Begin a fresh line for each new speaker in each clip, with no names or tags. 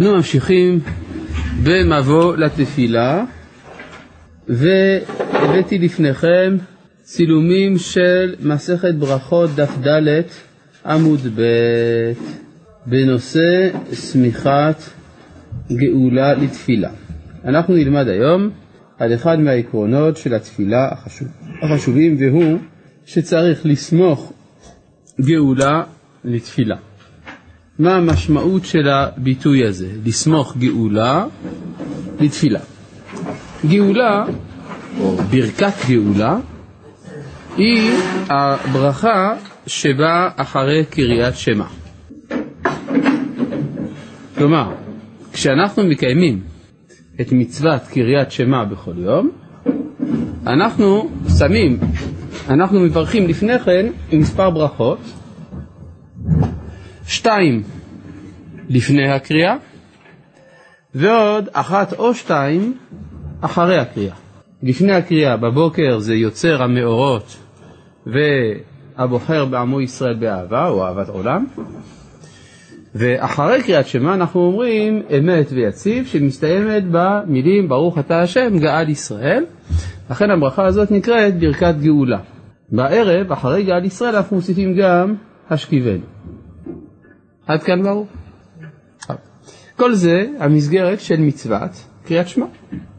אנו ממשיכים במבוא לתפילה, והבאתי לפניכם צילומים של מסכת ברכות דף ד' עמוד ב' בנושא סמיכת גאולה לתפילה. אנחנו נלמד היום על אחד מהעקרונות של התפילה החשוב, החשובים, והוא שצריך לסמוך גאולה לתפילה. מה המשמעות של הביטוי הזה, לסמוך גאולה לתפילה. גאולה, או ברכת גאולה, היא הברכה שבאה אחרי קריאת שמע. כלומר, כשאנחנו מקיימים את מצוות קריאת שמע בכל יום, אנחנו שמים, אנחנו מברכים לפני כן מספר ברכות, שתיים לפני הקריאה, ועוד אחת או שתיים אחרי הקריאה. לפני הקריאה בבוקר זה יוצר המאורות והבוחר בעמו ישראל באהבה או אהבת עולם, ואחרי קריאת שמע אנחנו אומרים אמת ויציב שמסתיימת במילים ברוך אתה השם גאל ישראל, לכן הברכה הזאת נקראת ברכת גאולה. בערב אחרי גאל ישראל אנחנו מוסיפים גם השכיבנו. עד כאן ברור. כל זה המסגרת של מצוות קריאת שמע,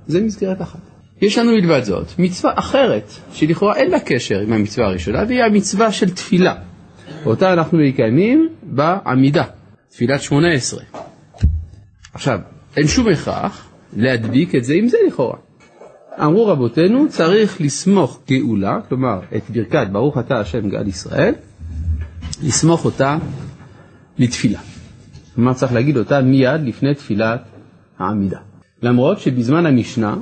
זה מסגרת אחת. יש לנו מלבד זאת מצווה אחרת, שלכאורה אין לה קשר עם המצווה הראשונה, והיא המצווה של תפילה. אותה אנחנו מקיימים בעמידה, תפילת שמונה עשרה. עכשיו, אין שום הכרח להדביק את זה עם זה לכאורה. אמרו רבותינו, צריך לסמוך גאולה, כלומר את ברכת ברוך אתה השם גאל ישראל, לסמוך אותה לתפילה. כלומר צריך להגיד אותה מיד לפני תפילת העמידה. למרות שבזמן המשנה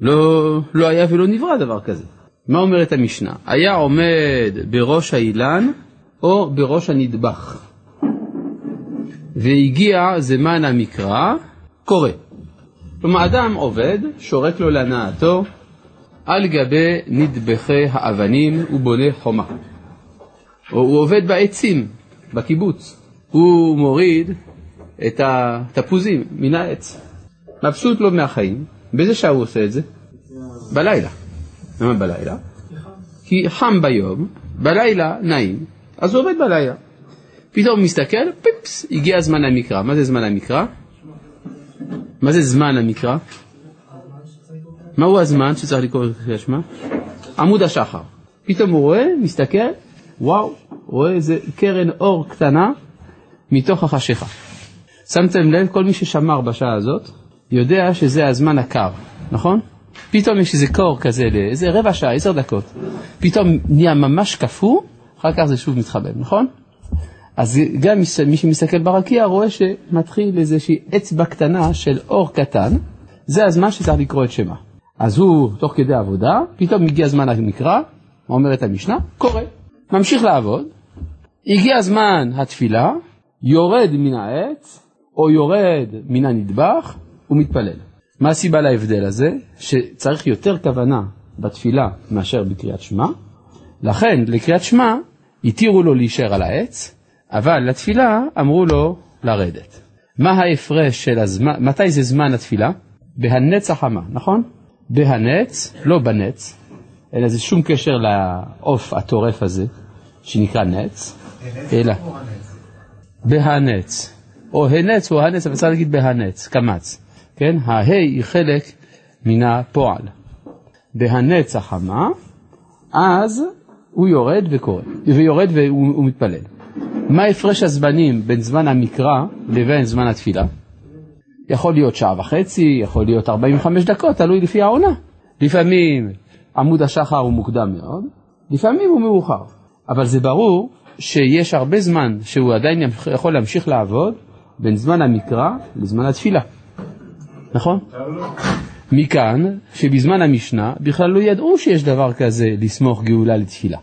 לא, לא היה ולא נברא דבר כזה. מה אומרת המשנה? היה עומד בראש האילן או בראש הנדבך. והגיע זמן המקרא, קורא. כלומר, אדם עובד, שורק לו להנאתו, על גבי נדבכי האבנים ובונה חומה. או הוא עובד בעצים, בקיבוץ. הוא מוריד את התפוזים מן העץ. מבסוט לו מהחיים. באיזה שעה הוא עושה את זה? בלילה. למה בלילה? כי חם ביום, בלילה נעים, אז הוא עובד בלילה. פתאום הוא מסתכל, פיפס, הגיע זמן המקרא. מה זה זמן המקרא? מה זה זמן המקרא? מהו הזמן שצריך לקרוא את שמע? עמוד השחר. פתאום הוא רואה, מסתכל, וואו, רואה איזה קרן אור קטנה מתוך החשיכה. שמתם לב, כל מי ששמר בשעה הזאת, יודע שזה הזמן הקר, נכון? פתאום יש איזה קור כזה לאיזה רבע שעה, עשר דקות. פתאום נהיה ממש קפוא, אחר כך זה שוב מתחבא, נכון? אז גם מי שמסתכל ברקיע רואה שמתחיל איזושהי אצבע קטנה של אור קטן, זה הזמן שצריך לקרוא את שמה. אז הוא, תוך כדי עבודה, פתאום הגיע זמן המקרא, אומרת המשנה, קורא, ממשיך לעבוד, הגיע זמן התפילה, יורד מן העץ, או יורד מן הנדבך, ומתפלל. מה הסיבה להבדל הזה? שצריך יותר כוונה בתפילה מאשר בקריאת שמע, לכן לקריאת שמע התירו לו להישאר על העץ, אבל לתפילה אמרו לו לרדת. מה ההפרש של הזמן, מתי זה זמן התפילה? בהנץ החמה, נכון? בהנץ, לא בנץ, אין לזה שום קשר לעוף הטורף הזה, שנקרא נץ, אלא בהנץ, או הנץ או הנץ, אבל צריך להגיד בהנץ, קמץ, כן? ההי היא חלק מן הפועל. בהנץ החמה, אז הוא יורד וקורא, ויורד והוא מתפלל. מה הפרש הזמנים בין זמן המקרא לבין זמן התפילה? יכול להיות שעה וחצי, יכול להיות 45 דקות, תלוי לפי העונה. לפעמים עמוד השחר הוא מוקדם מאוד, לפעמים הוא מאוחר. אבל זה ברור שיש הרבה זמן שהוא עדיין יכול להמשיך לעבוד בין זמן המקרא לזמן התפילה. נכון? מכאן שבזמן המשנה בכלל לא ידעו שיש דבר כזה לסמוך גאולה לתפילה.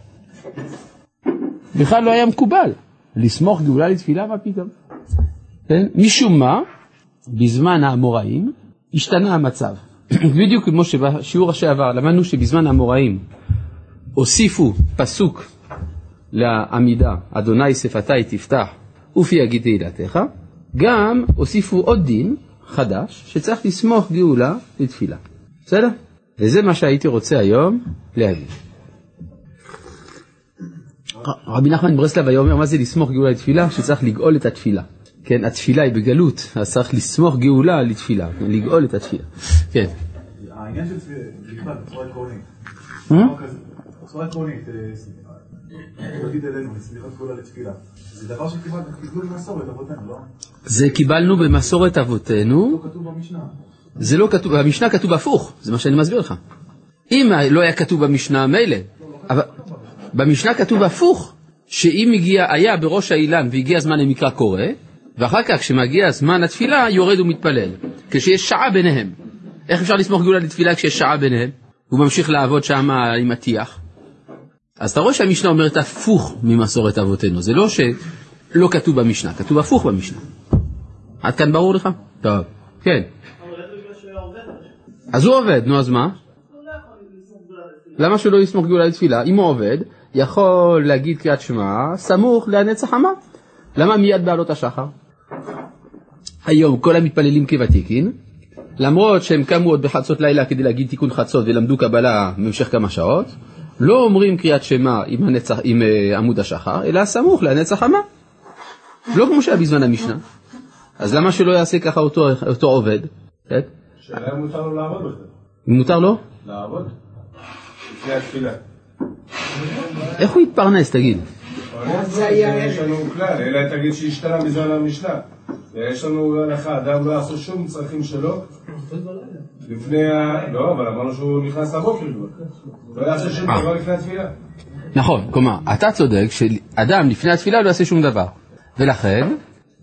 בכלל לא היה מקובל לסמוך גאולה לתפילה, מה פתאום? כן? משום מה, בזמן האמוראים השתנה המצב. בדיוק כמו שבשיעור שעבר למדנו שבזמן האמוראים הוסיפו פסוק לעמידה, אדוני שפתי תפתח ופי יגיד תהילתך, גם הוסיפו עוד דין חדש, שצריך לסמוך גאולה לתפילה. בסדר? וזה מה שהייתי רוצה היום להגיד. רבי נחמן ברסלב היה אומר, מה זה לסמוך גאולה לתפילה? שצריך לגאול את התפילה. כן, התפילה היא בגלות, אז צריך לסמוך גאולה לתפילה, לגאול את התפילה. כן.
העניין של בכלל, בצורה עקרונית,
אה?
בצורה עקרונית, תגיד אלינו, לסמיכות גאולה לתפילה. זה דבר שקיבלנו במסורת אבותינו, לא?
זה קיבלנו במסורת אבותינו,
לא כתוב במשנה.
זה לא כתוב, במשנה כתוב הפוך, זה מה שאני מסביר לך. אם לא היה כתוב במשנה, מילא. אבל במשנה כתוב הפוך, שאם הגיע, היה בראש האילן והגיע זמן למקרא קורא, ואחר כך כשמגיע זמן התפילה יורד ומתפלל, כשיש שעה ביניהם. איך אפשר לסמוך גאולה לתפילה כשיש שעה ביניהם? הוא ממשיך לעבוד שם עם הטיח. אז אתה רואה שהמשנה אומרת הפוך ממסורת אבותינו, זה לא שלא כתוב במשנה, כתוב הפוך במשנה. עד כאן ברור לך? טוב, כן. אז הוא עובד, נו אז מה? למה שלא יסמוך גאולה לתפילה? אם הוא עובד, יכול להגיד קריאת שמע סמוך לנצח חמה. למה מיד בעלות השחר? היום כל המתפללים כוותיקין, למרות שהם קמו עוד בחצות לילה כדי להגיד תיקון חצות ולמדו קבלה במשך כמה שעות, לא אומרים קריאת שמע עם, הנצח, עם uh, עמוד השחר, אלא סמוך לנצח חמה. לא כמו שהיה בזמן המשנה. אז למה שלא יעשה ככה אותו, אותו עובד? כן?
שאלה אם מותר לו לעבוד בכלל.
מותר לו?
לעבוד? לפני התפילה.
איך הוא יתפרנס, תגיד?
יש לנו כלל, אלא תגיד שהשתנה מזמן המשנה. יש לנו הלכה, אדם לא יעשו שום צרכים שלו לפני ה... לא, אבל אמרנו שהוא נכנס לבוקר כבר. לא יעשה שום דבר לפני התפילה.
נכון, כלומר, אתה צודק שאדם לפני התפילה לא יעשה שום דבר. ולכן,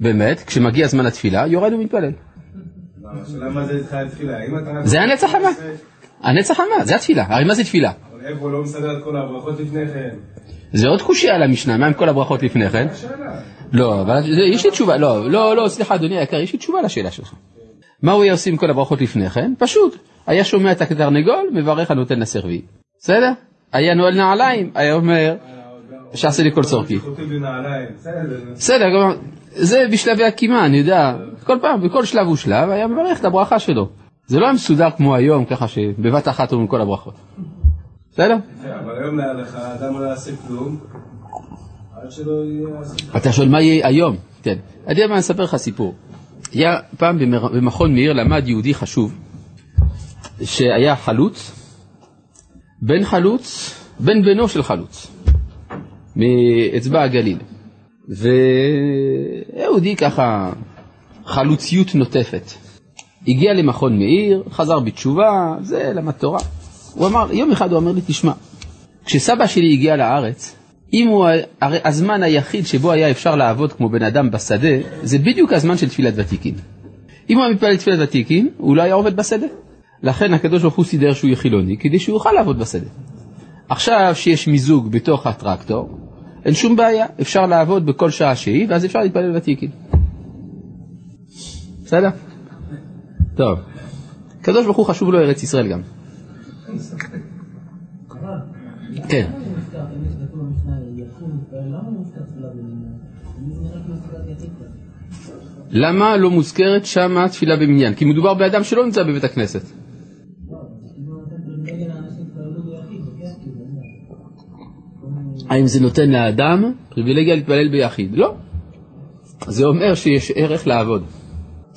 באמת, כשמגיע זמן התפילה, יורד ומתפלל.
השאלה מה זה איתך התפילה?
זה הנצח חמה. הנצח חמה, זה התפילה. הרי מה זה תפילה?
אבל איפה הוא לא מסדר את כל הברכות לפני כן?
זה עוד קושייה על המשנה, מה עם כל הברכות לפני כן? לא, אבל יש לי תשובה, לא, לא, לא, סליחה אדוני היקר, יש לי תשובה לשאלה שלך. מה הוא היה עושה עם כל הברכות לפני כן? פשוט, היה שומע את התרנגול, מברך הנותן לסרבי. בסדר? היה נועל נעליים, היה אומר, שעשה לי כל צורכי.
בסדר.
זה בשלבי הקימה, אני יודע, כל פעם, בכל שלב ושלב, היה מברך את הברכה שלו. זה לא היה מסודר כמו היום, ככה שבבת אחת אומרים כל הברכות. בסדר?
אבל היום להלכה, אדם לא יעשה כלום עד שלא יעשה...
אתה שואל מה יהיה היום? כן. אני יודע מה, אני אספר לך סיפור. היה פעם במכון מאיר למד יהודי חשוב, שהיה חלוץ, בן חלוץ, בן בנו של חלוץ, מאצבע הגליל. ויהודי ככה, חלוציות נוטפת. הגיע למכון מאיר, חזר בתשובה, זה למד תורה. הוא אמר, יום אחד הוא אמר לי, תשמע, כשסבא שלי הגיע לארץ, אם הוא, הרי הזמן היחיד שבו היה אפשר לעבוד כמו בן אדם בשדה, זה בדיוק הזמן של תפילת ותיקין. אם הוא היה מתפלל תפילת ותיקין, הוא לא היה עובד בשדה. לכן הקדוש ברוך הוא סידר שהוא יהיה חילוני, כדי שהוא יוכל לעבוד בשדה. עכשיו שיש מיזוג בתוך הטרקטור, אין שום בעיה, אפשר לעבוד בכל שעה שהיא, ואז אפשר להתפלל ותיקין. בסדר? טוב. הקדוש ברוך הוא חשוב לו ארץ ישראל גם. כן. למה לא מוזכרת שמה תפילה במניין? כי מדובר באדם שלא נמצא בבית הכנסת. האם זה נותן לאדם פריבילגיה להתפלל ביחיד? לא. זה אומר שיש ערך לעבוד.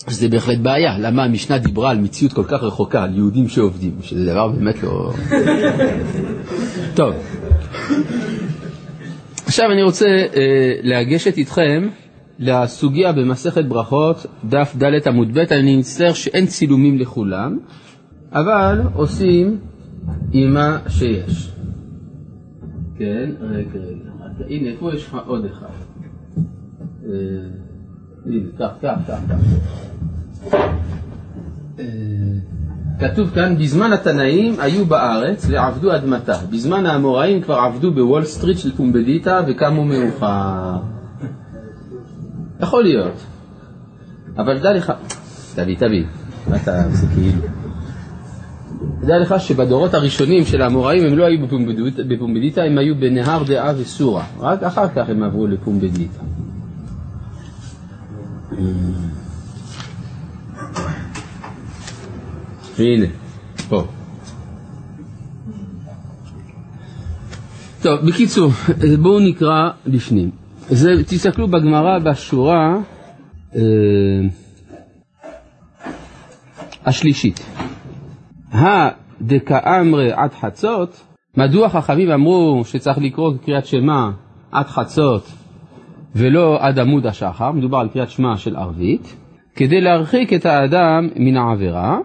שזה בהחלט בעיה. למה המשנה דיברה על מציאות כל כך רחוקה, על יהודים שעובדים, שזה דבר באמת לא... טוב. עכשיו אני רוצה אה, לגשת איתכם לסוגיה במסכת ברכות, דף ד' עמוד ב', אני מצטער שאין צילומים לכולם, אבל עושים עם מה שיש. כן, רגע, רגע, הנה, פה יש לך עוד אחד. אה, כך, כך, כך. אה, כתוב כאן, בזמן התנאים היו בארץ ועבדו אדמתה. בזמן האמוראים כבר עבדו בוול סטריט של פומבדיטה וקמו מאוחר. יכול להיות. אבל דע לך, תביא, תביא, מה אתה עושה כאילו? דע לך שבדורות הראשונים של האמוראים הם לא היו בפומבדיטה הם היו בנהר דעה וסורה. רק אחר כך הם עברו לפומבדיטה. הנה, פה. טוב, בקיצור, בואו נקרא לפנים. זה, תסתכלו בגמרא בשורה אה, השלישית. הדקאמרי עד חצות, מדוע חכמים אמרו שצריך לקרוא קריאת שמע עד חצות ולא עד עמוד השחר, מדובר על קריאת שמע של ערבית, כדי להרחיק את האדם מן העבירה,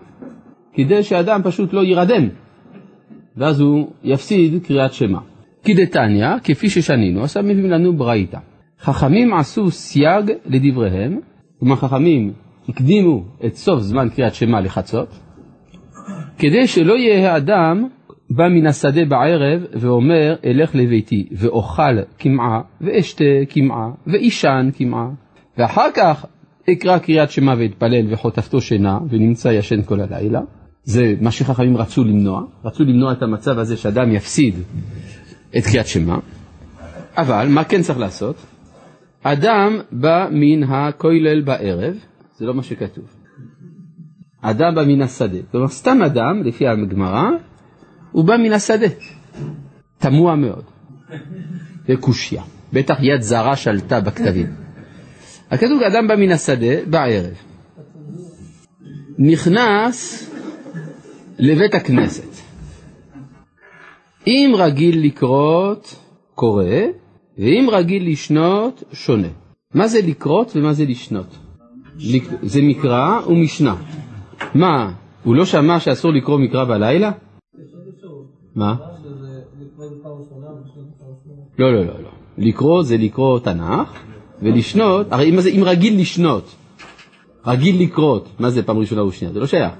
כדי שהאדם פשוט לא יירדם, ואז הוא יפסיד קריאת שמע. כי דתניא, כפי ששנינו, עכשיו מביאים לנו ברייתא. חכמים עשו סייג לדבריהם, כלומר חכמים הקדימו את סוף זמן קריאת שמע לחצות, כדי שלא יהיה האדם בא מן השדה בערב ואומר אלך לביתי ואוכל קמעה ואשתה קמעה ואישן קמעה ואחר כך אקרא קריאת שמע ואתפלל וחוטפתו שינה ונמצא ישן כל הלילה. זה מה שחכמים רצו למנוע, רצו למנוע את המצב הזה שאדם יפסיד את קריאת שמע, אבל מה כן צריך לעשות? אדם בא מן הכולל בערב, זה לא מה שכתוב. אדם בא מן השדה. כלומר, סתם אדם, לפי הגמרא, הוא בא מן השדה. תמוה מאוד. זה קושייה. בטח יד זרה שלטה בכתבים. הכתוב אדם בא מן השדה בערב. נכנס לבית הכנסת. אם רגיל לקרות, קורא, ואם רגיל לשנות, שונה. מה זה לקרות ומה זה לשנות? זה מקרא ומשנה. מה, הוא לא שמע שאסור לקרוא מקרא בלילה? מה? לא, לא, לא, לא. לקרוא זה לקרוא תנ"ך, ולשנות, הרי אם, אם רגיל לשנות, רגיל לקרות, מה זה פעם ראשונה ושנייה? זה לא שייך.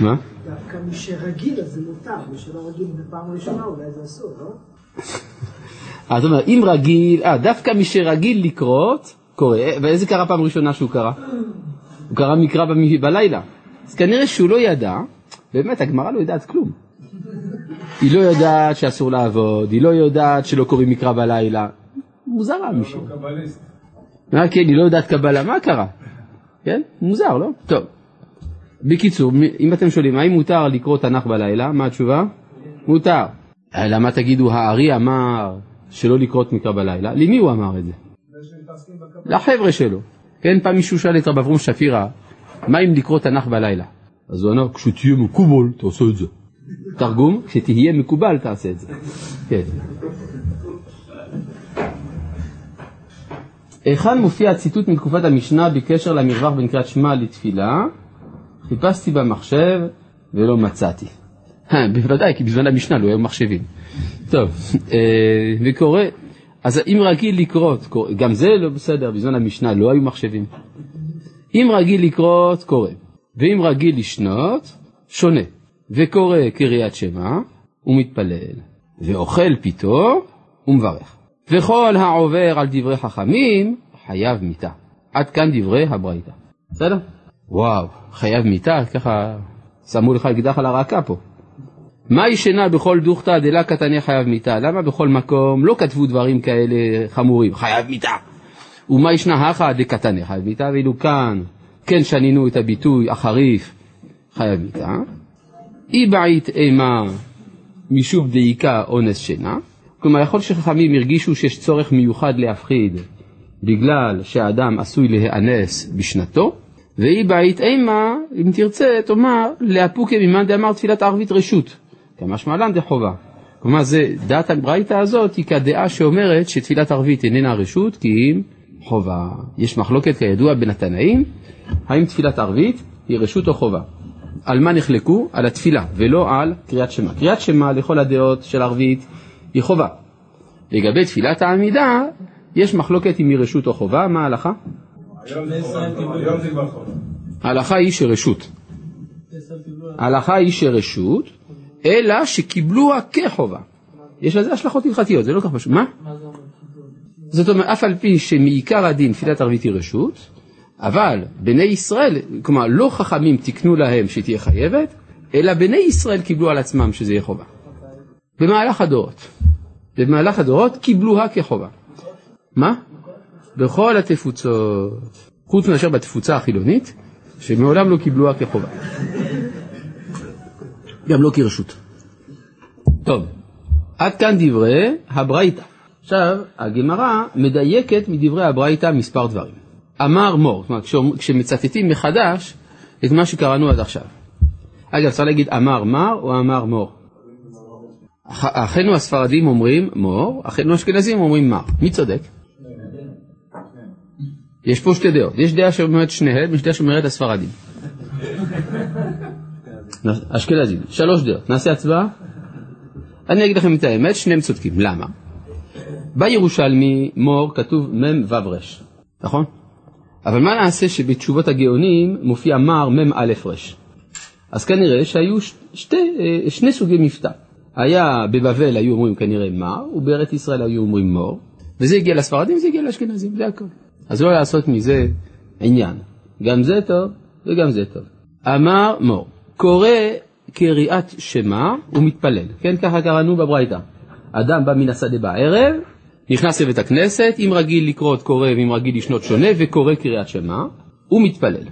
מה?
דווקא מי שרגיל אז זה מותר, מי שלא רגיל בפעם ראשונה אולי זה אסור, לא?
אז אומר, אם רגיל, אה, דווקא מי שרגיל לקרות, קורא, ואיזה קרה פעם ראשונה שהוא קרא? הוא קרא מקרא בלילה. אז כנראה שהוא לא ידע, באמת, הגמרא לא יודעת כלום. היא לא יודעת שאסור לעבוד, היא לא יודעת שלא קוראים מקרא בלילה. מוזרה מישהו. מה כן, היא לא יודעת קבלה, מה קרה? כן? מוזר, לא? טוב. בקיצור, אם אתם שואלים, האם מותר לקרוא תנ"ך בלילה? מה התשובה? מותר. למה תגידו, הארי אמר שלא לקרות מקרא בלילה? למי הוא אמר את זה? לחבר'ה שלו. כן, פעם מישהו שאל את רב אברום שפירא, מה אם לקרוא תנ"ך בלילה? אז הוא אמר, כשתהיה מקובל, תעשה את זה. תרגום, כשתהיה מקובל, תעשה את זה. כן. היכן מופיע הציטוט מתקופת המשנה בקשר למרווח בין קריאת שמע לתפילה? חיפשתי במחשב ולא מצאתי. בוודאי, כי בזמן המשנה לא היו מחשבים. טוב, אה, וקורא, אז אם רגיל לקרות, גם זה לא בסדר, בזמן המשנה לא היו מחשבים. אם רגיל לקרות, קורא, ואם רגיל לשנות, שונה, וקורא קריאת שמע, ומתפלל, ואוכל פיתו, ומברך. וכל העובר על דברי חכמים, חייב מיתה. עד כאן דברי הברייתא. בסדר? וואו, חייב מיתה, ככה שמו לך אקדח על הרקה פה. מה ישנה בכל דוכתא דלה קטני חייב מיתה? למה בכל מקום לא כתבו דברים כאלה חמורים? חייב מיתה. ומה ישנה הכא דקטני חייב מיתה? ואילו כאן כן שנינו את הביטוי החריף חייב מיתה. אי בעית אימה משוב דייקה אונס שינה. כלומר, יכול שחכמים הרגישו שיש צורך מיוחד להפחיד בגלל שהאדם עשוי להיאנס בשנתו, ואי בעית אימה, אם תרצה, תאמר, לאפוקי ממאן דאמר תפילת ערבית רשות, כמשמע לן דחובה. כלומר, זה, דעת הברייתא הזאת היא כדעה שאומרת שתפילת ערבית איננה רשות, כי אם חובה. יש מחלוקת כידוע בין התנאים, האם תפילת ערבית היא רשות או חובה. על מה נחלקו? על התפילה, ולא על קריאת שמע. קריאת שמע לכל הדעות של ערבית היא חובה. לגבי תפילת העמידה, יש מחלוקת אם היא רשות או חובה, מה ההלכה? ההלכה היא שרשות. ההלכה היא שרשות, אלא שקיבלוה כחובה. יש לזה השלכות הלכתיות, זה לא כך פשוט. מה? זאת אומרת, אף על פי שמעיקר הדין תפילת ערבית היא רשות, אבל בני ישראל, כלומר לא חכמים תיקנו להם שתהיה חייבת, אלא בני ישראל קיבלו על עצמם שזה יהיה חובה. במהלך הדורות. במהלך הדורות קיבלוה כחובה. מה? בכל התפוצות, חוץ מאשר בתפוצה החילונית, שמעולם לא קיבלוה כחובה. גם לא כרשות. טוב, עד כאן דברי הברייתא. עכשיו, הגמרא מדייקת מדברי הברייתא מספר דברים. אמר מור, זאת אומרת, כשמצטטים מחדש את מה שקראנו עד עכשיו. אגב, צריך להגיד אמר מר או אמר מור. אחינו הספרדים אומרים מור, אחינו האשכנזים אומרים מר. מי צודק? יש פה שתי דעות. יש דעה שאומרת שניהם, יש דעה שאומרת הספרדים. אשכנזים. שלוש דעות. נעשה הצבעה? אני אגיד לכם את האמת, שניהם צודקים. למה? בירושלמי מור כתוב מ"ו ר, נכון? אבל מה נעשה שבתשובות הגאונים מופיע מר מ"א ר? אז כנראה שהיו שתי, אה, שני סוגי מבטא. היה בבבל היו אומרים כנראה מר, ובארץ ישראל היו אומרים מור, וזה הגיע לספרדים, זה הגיע לאשכנזים, זה הכל. אז לא לעשות מזה עניין. גם זה טוב וגם זה טוב. אמר מור, קורא קריאת שמע ומתפלל, כן ככה קראנו בברייתא. אדם בא מן השדה בערב, נכנס לבית הכנסת, אם רגיל לקרוא את קורא ואם רגיל לשנות שונה, וקורא קריאת שמע, ומתפלל.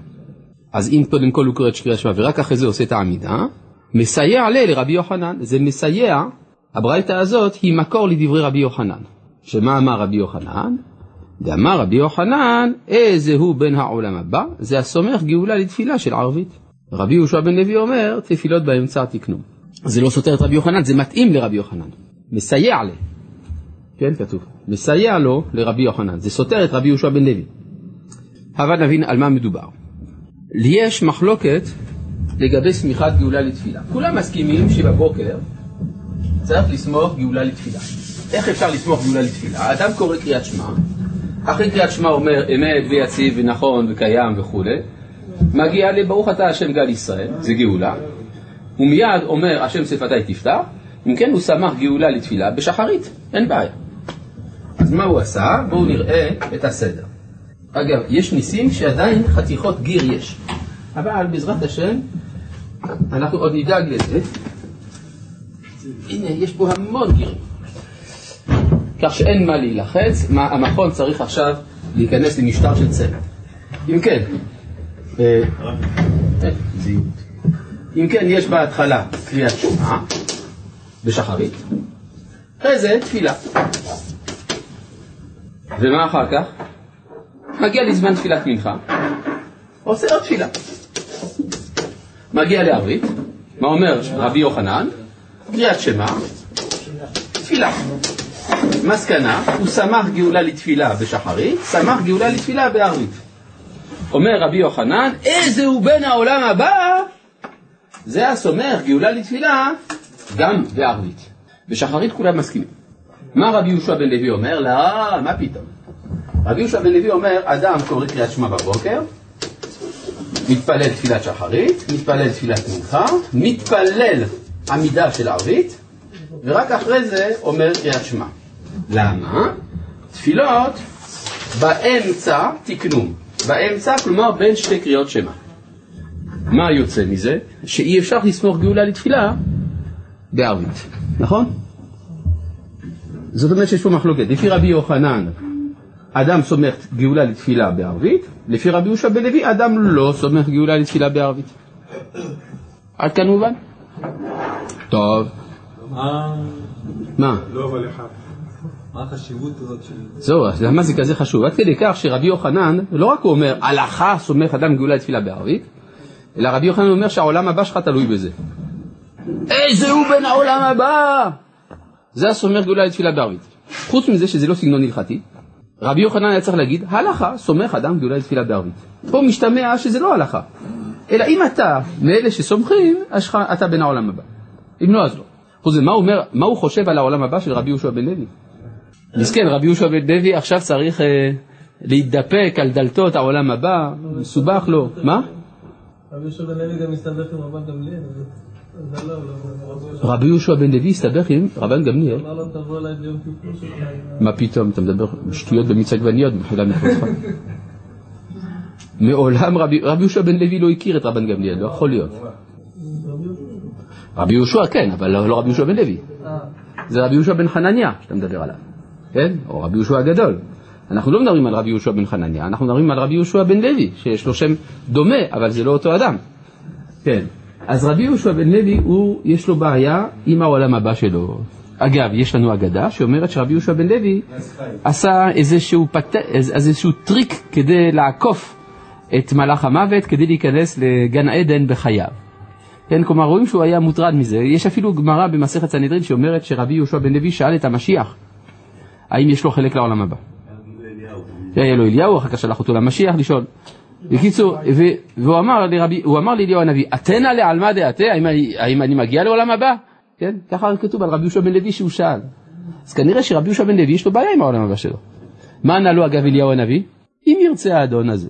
אז אם קודם כל הוא קורא את קריאת שמע ורק אחרי זה עושה את העמידה, מסייע ל לרבי יוחנן. זה מסייע, הברייתא הזאת היא מקור לדברי רבי יוחנן. שמה אמר רבי יוחנן? ואמר רבי יוחנן, איזה הוא בן העולם הבא? זה הסומך גאולה לתפילה של ערבית. רבי יהושע בן לוי אומר, תפילות באמצע תקנו. זה לא סותר את רבי יוחנן, זה מתאים לרבי יוחנן. מסייע ל. כן, כתוב. מסייע לו לרבי יוחנן. זה סותר את רבי יהושע בן לוי. אבל נבין על מה מדובר. יש מחלוקת לגבי סמיכת גאולה לתפילה. כולם מסכימים שבבוקר צריך לסמוך גאולה לתפילה. איך אפשר לסמוך גאולה לתפילה? האדם קורא קריאת שמע, אחרי קריאת שמע אומר אמת ויציב ונכון וקיים וכולי, מגיע לברוך אתה השם גל ישראל, זה גאולה, ומיד אומר השם שפתי תפתח, אם כן הוא שמח גאולה לתפילה בשחרית, אין בעיה. אז מה הוא עשה? בואו נראה את הסדר. אגב, יש ניסים שעדיין חתיכות גיר יש, אבל בעזרת השם אנחנו עוד נדאג לזה. הנה, יש פה המון גירים. כך שאין מה להילחץ, מה, המכון צריך עכשיו להיכנס למשטר של צוות. אם כן, אה, אם כן, יש בהתחלה קריאת שמע בשחרית, אחרי זה תפילה. ומה אחר כך? מגיע לזמן תפילת מנחה, עושה עוד תפילה. מגיע לערבית, מה אומר רבי יוחנן? קריאת שמע, תפילה. מסקנה, הוא שמח גאולה לתפילה בשחרית, שמח גאולה לתפילה בערבית. אומר רבי יוחנן, איזה הוא בן העולם הבא? זה הסומך גאולה לתפילה גם בערבית. בשחרית כולם מסכימים. מה רבי יהושע בן לוי אומר? לא, מה פתאום? רבי יהושע בן לוי אומר, אדם קורא קריאת שמע בבוקר, מתפלל תפילת שחרית, מתפלל תפילת מנחה, מתפלל עמידה של ערבית, ורק אחרי זה אומר קריאת שמע. למה? תפילות באמצע תקנו. באמצע, כלומר בין שתי קריאות שמע. מה יוצא מזה? שאי אפשר לסמוך גאולה לתפילה בערבית, נכון? זאת אומרת שיש פה מחלוקת. לפי רבי יוחנן, אדם סומך גאולה לתפילה בערבית, לפי רבי יהושע בן לוי, אדם לא סומך גאולה לתפילה בערבית. עד כאן מובן? טוב. מה?
לא, אבל אחד.
מה החשיבות הזאת של...
זהו, אז למה זה כזה חשוב? עד כדי כך שרבי יוחנן, לא רק הוא אומר, הלכה סומך אדם גאולה לתפילה בערבית, אלא רבי יוחנן אומר שהעולם הבא שלך תלוי בזה. איזה הוא בן העולם הבא! זה הסומך גאולה לתפילה בערבית. חוץ מזה שזה לא סגנון הלכתי, רבי יוחנן היה צריך להגיד, הלכה סומך אדם גאולה לתפילה בערבית. פה משתמע שזה לא הלכה, אלא אם אתה מאלה שסומכים, אתה בן העולם הבא. אם לא, אז לא. חוץ מזה, מה מה הוא חושב על העולם הבא של רבי יהושע בן לוי? מסכן, רבי יהושע בן לוי עכשיו צריך אה, להתדפק על דלתות העולם הבא, מסובך לו. מה?
רבי יהושע בן לוי גם מסתבך עם רבן גמליאל. לא, לא,
רבי יהושע בן לוי הסתבך עם רבן גמליאל.
שלך.
מה פתאום, אתה מדבר שטויות במיץ עגבניות במחילה מכבודך. מעולם רבי רבי יהושע בן לוי לא הכיר את רבן גמליאל, לא יכול להיות. רבי יהושע כן, אבל לא לא רבי יהושע בן לוי. זה רבי יהושע בן חנניה שאתה מדבר עליו, כן? או רבי יהושע הגדול. אנחנו לא מדברים על רבי יהושע בן חנניה, אנחנו מדברים על רבי יהושע בן לוי, שיש לו שם דומה, אבל זה לא אותו אדם. כן. אז רבי יהושע בן לוי, הוא, יש לו בעיה עם העולם הבא שלו. אגב, יש לנו אגדה שאומרת שרבי יהושע בן לוי עשה איזשהו, פט... איזשהו טריק כדי לעקוף את מלאך המוות, כדי להיכנס לגן עדן בחייו. כן, כלומר רואים שהוא היה מוטרד מזה. יש אפילו גמרא במסכת סנהדרין שאומרת שרבי יהושע בן לוי שאל את המשיח, האם יש לו חלק לעולם הבא. היה לו אליהו, אחר כך שלח אותו למשיח לשאול. בקיצור, והוא אמר לרבי, הוא אמר לאליהו הנביא, אתנה לעלמא דעתה, האם, האם אני מגיע לעולם הבא? כן, ככה כתוב על רבי יהושע בן לוי שהוא שאל. אז כנראה שרבי יהושע בן לוי יש לו בעיה עם העולם הבא שלו. מה ענה לו אגב אליהו הנביא? אם ירצה האדון הזה.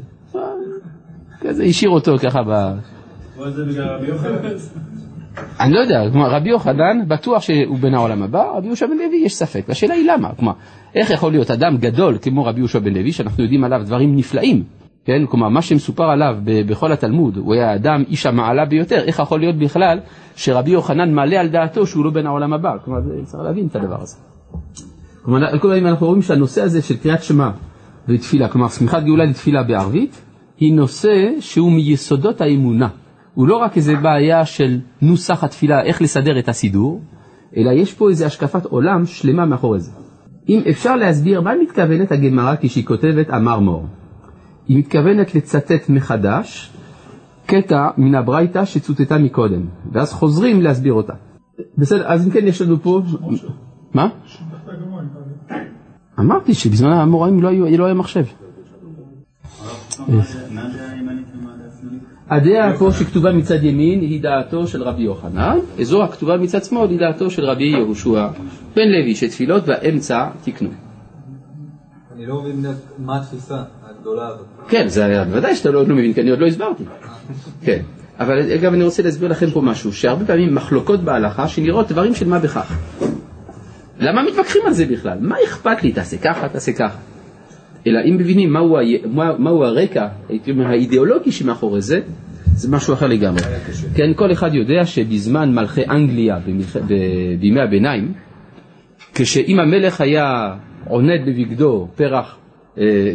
כזה השאיר אותו ככה ב... אני לא יודע, כלומר רבי יוחנן בטוח שהוא בן העולם הבא, רבי יהושע בן לוי יש ספק, והשאלה היא למה, כלומר, איך יכול להיות אדם גדול כמו רבי יהושע בן לוי, שאנחנו יודעים עליו דברים נפלאים, כן, כלומר מה שמסופר עליו בכל התלמוד, הוא היה אדם איש המעלה ביותר, איך יכול להיות בכלל שרבי יוחנן מעלה על דעתו שהוא לא בן העולם הבא, כלומר צריך להבין את הדבר הזה. כלומר, על כל אנחנו רואים שהנושא הזה של קריאת שמע ותפילה, כלומר שמיכת גאולה לתפילה בערבית, היא נושא שהוא מיסודות האמונה. הוא לא רק איזה בעיה של נוסח התפילה, איך לסדר את הסידור, אלא יש פה איזה השקפת עולם שלמה מאחורי זה. אם אפשר להסביר מה מתכוונת הגמרא כשהיא כותבת אמר מור. היא מתכוונת לצטט מחדש קטע מן הברייתא שצוטטה מקודם, ואז חוזרים להסביר אותה. בסדר, אז אם כן יש לנו פה... מה? אמרתי שבזמן האמוראים לא, לא היה מחשב. הדעה פה שכתובה מצד ימין היא דעתו של רבי יוחנן, וזו הכתובה מצד שמאל היא דעתו של רבי יהושע בן לוי, שתפילות באמצע תקנו.
אני לא מבין מה התפיסה הגדולה הזאת.
כן, זה בוודאי שאתה לא, לא מבין, כי אני עוד לא הסברתי. כן, אבל אגב אני רוצה להסביר לכם פה משהו, שהרבה פעמים מחלוקות בהלכה שנראות דברים של מה בכך. למה מתווכחים על זה בכלל? מה אכפת לי, תעשה ככה, תעשה ככה. אלא אם מבינים מהו, מה, מהו הרקע, הייתי אומר, האידיאולוגי שמאחורי זה, זה משהו אחר לגמרי. כן, כל אחד יודע שבזמן מלכי אנגליה, בימי הביניים, כשאם המלך היה עונד בבגדו פרח,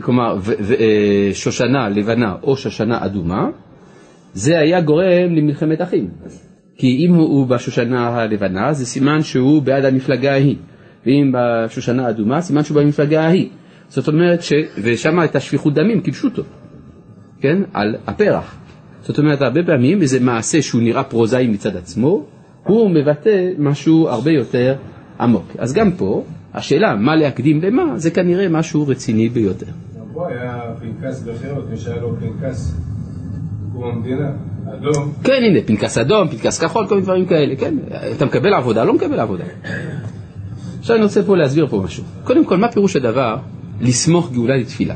כלומר אה, שושנה לבנה או שושנה אדומה, זה היה גורם למלחמת אחים. כי אם הוא בשושנה הלבנה, זה סימן שהוא בעד המפלגה ההיא, ואם בשושנה האדומה, סימן שהוא במפלגה ההיא. זאת אומרת ש... ושם הייתה שפיכות דמים כפשוטו, כן? על הפרח. זאת אומרת, הרבה פעמים איזה מעשה שהוא נראה פרוזאי מצד עצמו, הוא מבטא משהו הרבה יותר עמוק. אז גם פה, השאלה מה להקדים למה, זה כנראה משהו רציני ביותר.
פה היה פנקס בחירות, מי שהיה לו פנקס בקום המדינה, אדום.
כן, הנה, פנקס אדום, פנקס כחול, כל מיני דברים כאלה, כן. אתה מקבל עבודה, לא מקבל עבודה. עכשיו אני רוצה פה להסביר פה משהו. קודם כל, מה פירוש הדבר לסמוך גאולה לתפילה.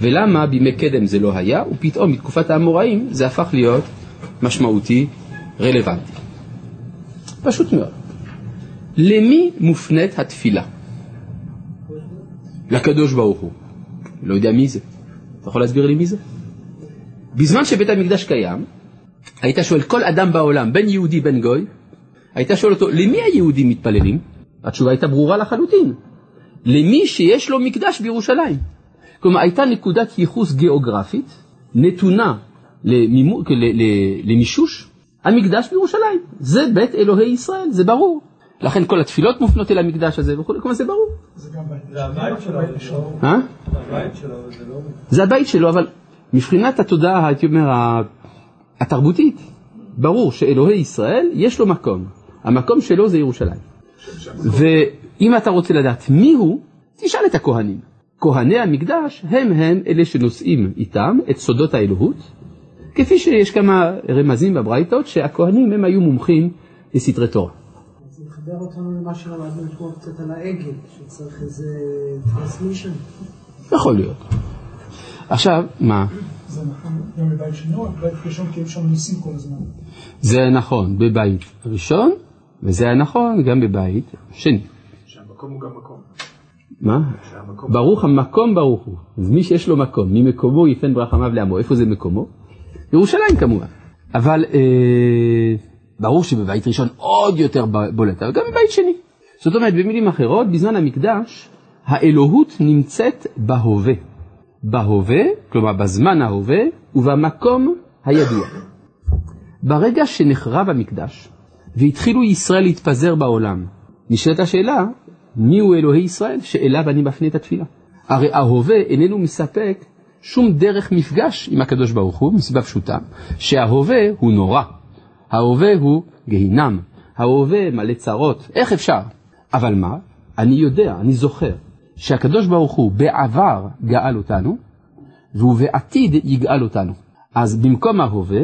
ולמה בימי קדם זה לא היה, ופתאום בתקופת האמוראים זה הפך להיות משמעותי, רלוונטי. פשוט מאוד. למי מופנית התפילה? לקדוש ברוך הוא. לא יודע מי זה. אתה יכול להסביר לי מי זה? בזמן שבית המקדש קיים, היית שואל כל אדם בעולם, בין יהודי בין גוי, היית שואל אותו, למי היהודים מתפללים? התשובה הייתה ברורה לחלוטין, למי שיש לו מקדש בירושלים. כלומר, הייתה נקודת ייחוס גיאוגרפית נתונה למימו, למישוש המקדש בירושלים. זה בית אלוהי ישראל, זה ברור. לכן כל התפילות מופנות אל המקדש הזה וכו', כלומר זה ברור.
זה גם הבית שלו,
אה?
זה הבית שלו, זה לא...
זה הבית שלו, אבל מבחינת התודעה, הייתי אומר, התרבותית, ברור שאלוהי ישראל, יש לו מקום. המקום שלו זה ירושלים. אם אתה רוצה לדעת מי הוא, תשאל את הכהנים. כהני המקדש הם הם אלה שנושאים איתם את סודות האלוהות, כפי שיש כמה רמזים בברייתות שהכהנים הם היו מומחים לסתרי תורה.
מחבר אותנו למה שלמדנו אתמול קצת על העגל, שצריך איזה טרנסמישן.
יכול להיות. עכשיו, מה?
זה נכון גם בבית שני או בבית ראשון כי שם ניסים כל הזמן.
זה נכון בבית ראשון, וזה היה נכון גם בבית שני.
שהמקום הוא גם מקום.
מה?
שהמקום...
ברוך המקום ברוך הוא. אז מי שיש לו מקום, ממקומו יפן ברחמיו לעמו. איפה זה מקומו? ירושלים כמובן. אבל אה, ברור שבבית ראשון עוד יותר בולט, אבל גם בבית שני. זאת אומרת, במילים אחרות, בזמן המקדש האלוהות נמצאת בהווה. בהווה, כלומר בזמן ההווה, ובמקום הידוע. ברגע שנחרב המקדש, והתחילו ישראל להתפזר בעולם, נשאלת השאלה, מיהו אלוהי ישראל שאליו אני מפנה את התפילה? הרי ההווה איננו מספק שום דרך מפגש עם הקדוש ברוך הוא, מסיבה פשוטה, שההווה הוא נורא, ההווה הוא גיהינם, ההווה מלא צרות, איך אפשר? אבל מה? אני יודע, אני זוכר, שהקדוש ברוך הוא בעבר גאל אותנו, והוא בעתיד יגאל אותנו. אז במקום ההווה,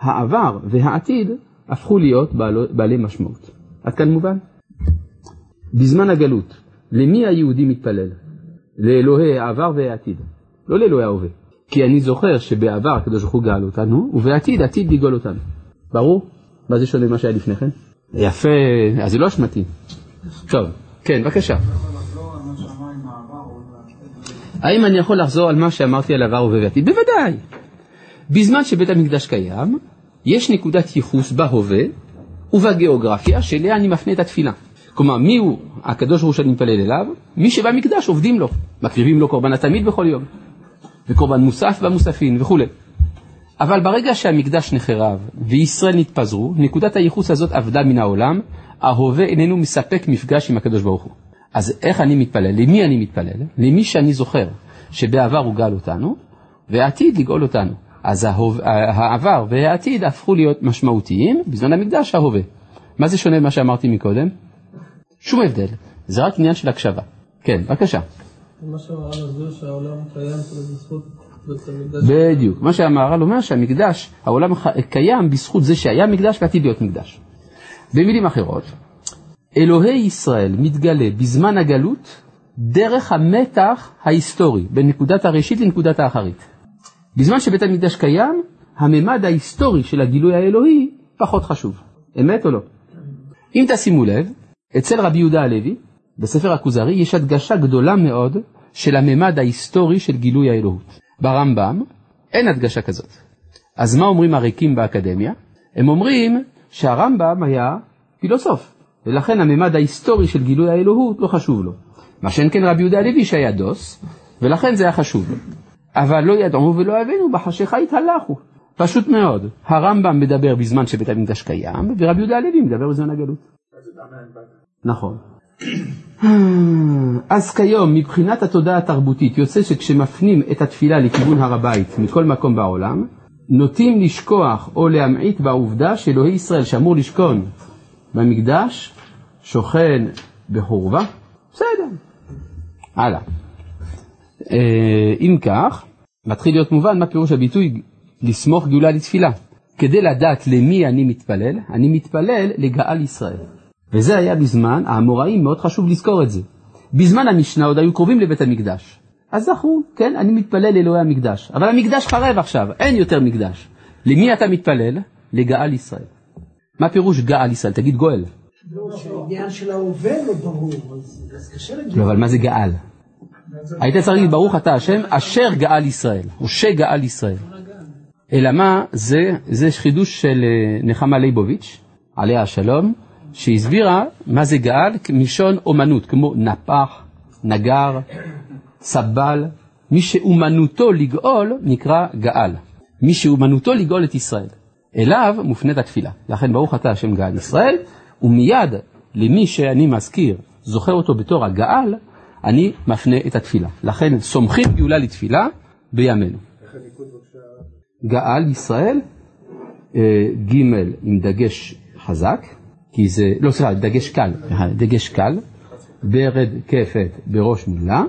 העבר והעתיד הפכו להיות בעל, בעלי משמעות. עד כאן מובן? בזמן הגלות, למי היהודי מתפלל? לאלוהי העבר והעתיד, לא לאלוהי ההווה. כי אני זוכר שבעבר הקדוש ברוך הוא גאל אותנו, ובעתיד עתיד לגאול אותנו. ברור? מה זה שונה ממה שהיה לפני כן? יפה, אז זה לא אשמתי. טוב, כן, בבקשה. האם אני יכול לחזור על מה שאמרתי על עבר הווה ועתיד? בוודאי. בזמן שבית המקדש קיים, יש נקודת ייחוס בהווה ובגיאוגרפיה שאליה אני מפנה את התפילה. כלומר, מי הוא הקדוש ברוך הוא שאני מתפלל אליו? מי שבמקדש עובדים לו, מקריבים לו קורבן התמיד בכל יום, וקורבן מוסף במוספין וכולי. אבל ברגע שהמקדש נחרב וישראל נתפזרו, נקודת הייחוס הזאת אבדה מן העולם, ההווה איננו מספק מפגש עם הקדוש ברוך הוא. אז איך אני מתפלל? למי אני מתפלל? למי שאני זוכר שבעבר הוא גאל אותנו, והעתיד לגאול אותנו. אז ההוב... העבר והעתיד הפכו להיות משמעותיים בזמן המקדש ההווה. מה זה שונה ממה שאמרתי מקודם? שום הבדל, זה רק עניין של הקשבה. כן, בבקשה.
מה שהמהר"ל מסביר שהעולם קיים בזכות.
בדיוק. מה שהמהר"ל אומר שהמקדש, העולם קיים בזכות זה שהיה מקדש ועתיד להיות מקדש. במילים אחרות, אלוהי ישראל מתגלה בזמן הגלות דרך המתח ההיסטורי בין נקודת הראשית לנקודת האחרית. בזמן שבית המקדש קיים, הממד ההיסטורי של הגילוי האלוהי פחות חשוב. אמת או לא? אם תשימו לב, אצל רבי יהודה הלוי, בספר הכוזרי, יש הדגשה גדולה מאוד של הממד ההיסטורי של גילוי האלוהות. ברמב"ם אין הדגשה כזאת. אז מה אומרים הריקים באקדמיה? הם אומרים שהרמב"ם היה פילוסוף, ולכן הממד ההיסטורי של גילוי האלוהות לא חשוב לו. מה שאין כן רבי יהודה הלוי שהיה דוס, ולכן זה היה חשוב לו. אבל לא ידעו ולא הבינו, בחשיכה התהלכו. פשוט מאוד, הרמב"ם מדבר בזמן שבית המקדש קיים, ורבי יהודה הלוי מדבר בזמן הגלות. נכון. אז כיום, מבחינת התודעה התרבותית, יוצא שכשמפנים את התפילה לכיוון הר הבית מכל מקום בעולם, נוטים לשכוח או להמעיט בעובדה שאלוהי ישראל שאמור לשכון במקדש, שוכן בחורבה. בסדר. הלאה. אה, אם כך, מתחיל להיות מובן מה פירוש הביטוי לסמוך גאולה לתפילה. כדי לדעת למי אני מתפלל, אני מתפלל לגאל ישראל. וזה היה בזמן, האמוראים מאוד חשוב לזכור את זה. בזמן המשנה עוד היו קרובים לבית המקדש. אז זכרו, כן, אני מתפלל לאלוהי המקדש. אבל המקדש חרב עכשיו, אין יותר מקדש. למי אתה מתפלל? לגאל ישראל. מה פירוש גאל ישראל? תגיד גואל.
לא, שהעניין של ההווה לא ברור, אז אז קשה להגיד.
לא, אבל מה זה גאל? היית צריך להגיד ברוך אתה השם אשר גאל ישראל, או שגאל ישראל. אלא מה, זה, זה חידוש של אה, נחמה ליבוביץ', עליה השלום, שהסבירה מה זה גאל מלשון אומנות, כמו נפח, נגר, סבל. מי שאומנותו לגאול נקרא גאל. מי שאומנותו לגאול את ישראל. אליו מופנית התפילה. לכן ברוך אתה השם גאל ישראל, ומיד למי שאני מזכיר, זוכר אותו בתור הגאל, אני מפנה את התפילה. לכן סומכים גאולה לתפילה בימינו. גאל ישראל, אה, ג' עם דגש חזק, כי זה, לא סליחה, דגש קל, אה, דגש קל, ברד כפת בראש מילה,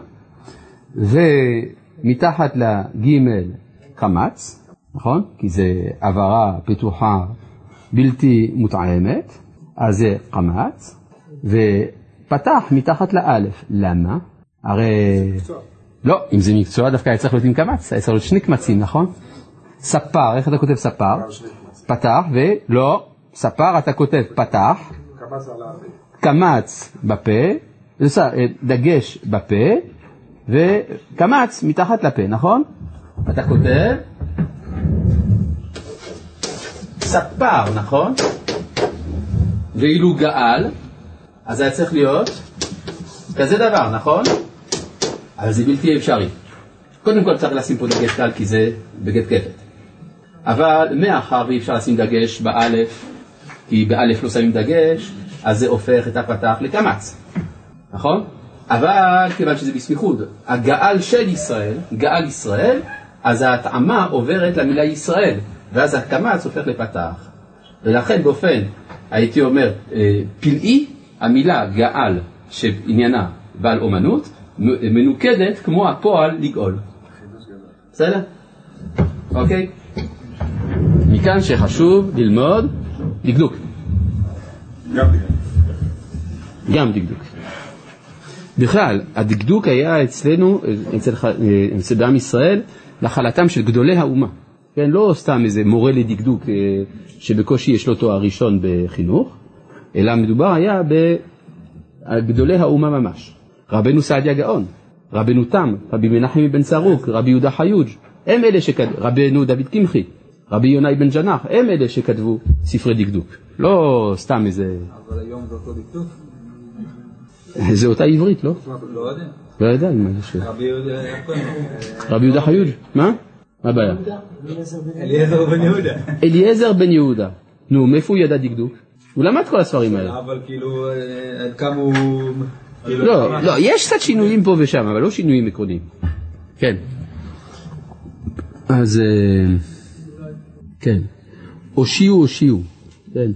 ומתחת לג' קמץ, נכון? כי זה הבהרה פתוחה בלתי מותאמת, אז זה קמץ, ופתח מתחת לאלף. למה? הרי... לא, אם זה מקצוע דווקא היה צריך להיות עם קמץ, היה צריך להיות שני קמצים, נכון? ספר, איך אתה כותב ספר? פתח, ולא, ספר אתה כותב פתח, קמץ בפה, זה אה, דגש בפה, וקמץ מתחת לפה, נכון? אתה כותב ספר, נכון? ואילו גאל, אז היה צריך להיות כזה דבר, נכון? אבל זה בלתי אפשרי. קודם כל צריך לשים פה דגש קל כי זה בגט כפת. אבל מאחר ואי אפשר לשים דגש באלף, כי באלף לא שמים דגש, אז זה הופך את הפתח לקמץ, נכון? אבל כיוון שזה בסמיכות, הגאל של ישראל, גאל ישראל, אז ההתאמה עוברת למילה ישראל, ואז הקמץ הופך לפתח. ולכן באופן, הייתי אומר, אה, פלאי, המילה גאל שעניינה בעל אומנות, מנוקדת כמו הפועל לגאול. בסדר? אוקיי? מכאן שחשוב ללמוד דקדוק. גם דקדוק. בכלל, הדקדוק היה אצלנו, אצל, אצל בעם ישראל, נחלתם של גדולי האומה. כן, לא סתם איזה מורה לדקדוק אה, שבקושי יש לו תואר ראשון בחינוך, אלא מדובר היה בגדולי האומה ממש. רבנו סעדיה גאון, רבנו תם, רבי מנחם אבן צרוק, רבי יהודה חיוג', הם אלה שכתבו, רבנו דוד קמחי, רבי יונאי בן ג'נח, הם אלה שכתבו ספרי דקדוק, לא סתם איזה...
אבל היום זה אותו דקדוק?
זה אותה עברית, לא?
לא יודע.
לא יודע מה זה.
רבי יהודה,
חיוג', מה? מה הבעיה?
אליעזר בן יהודה.
אליעזר בן יהודה, נו, מאיפה הוא ידע דקדוק? הוא למד כל הספרים האלה.
אבל כאילו, אה, עד כמה הוא... כאילו,
לא, לא, יש קצת שינויים פה ושם, אבל לא שינויים עקרוניים. כן. אז אה, כן. הושיעו הושיעו. כן.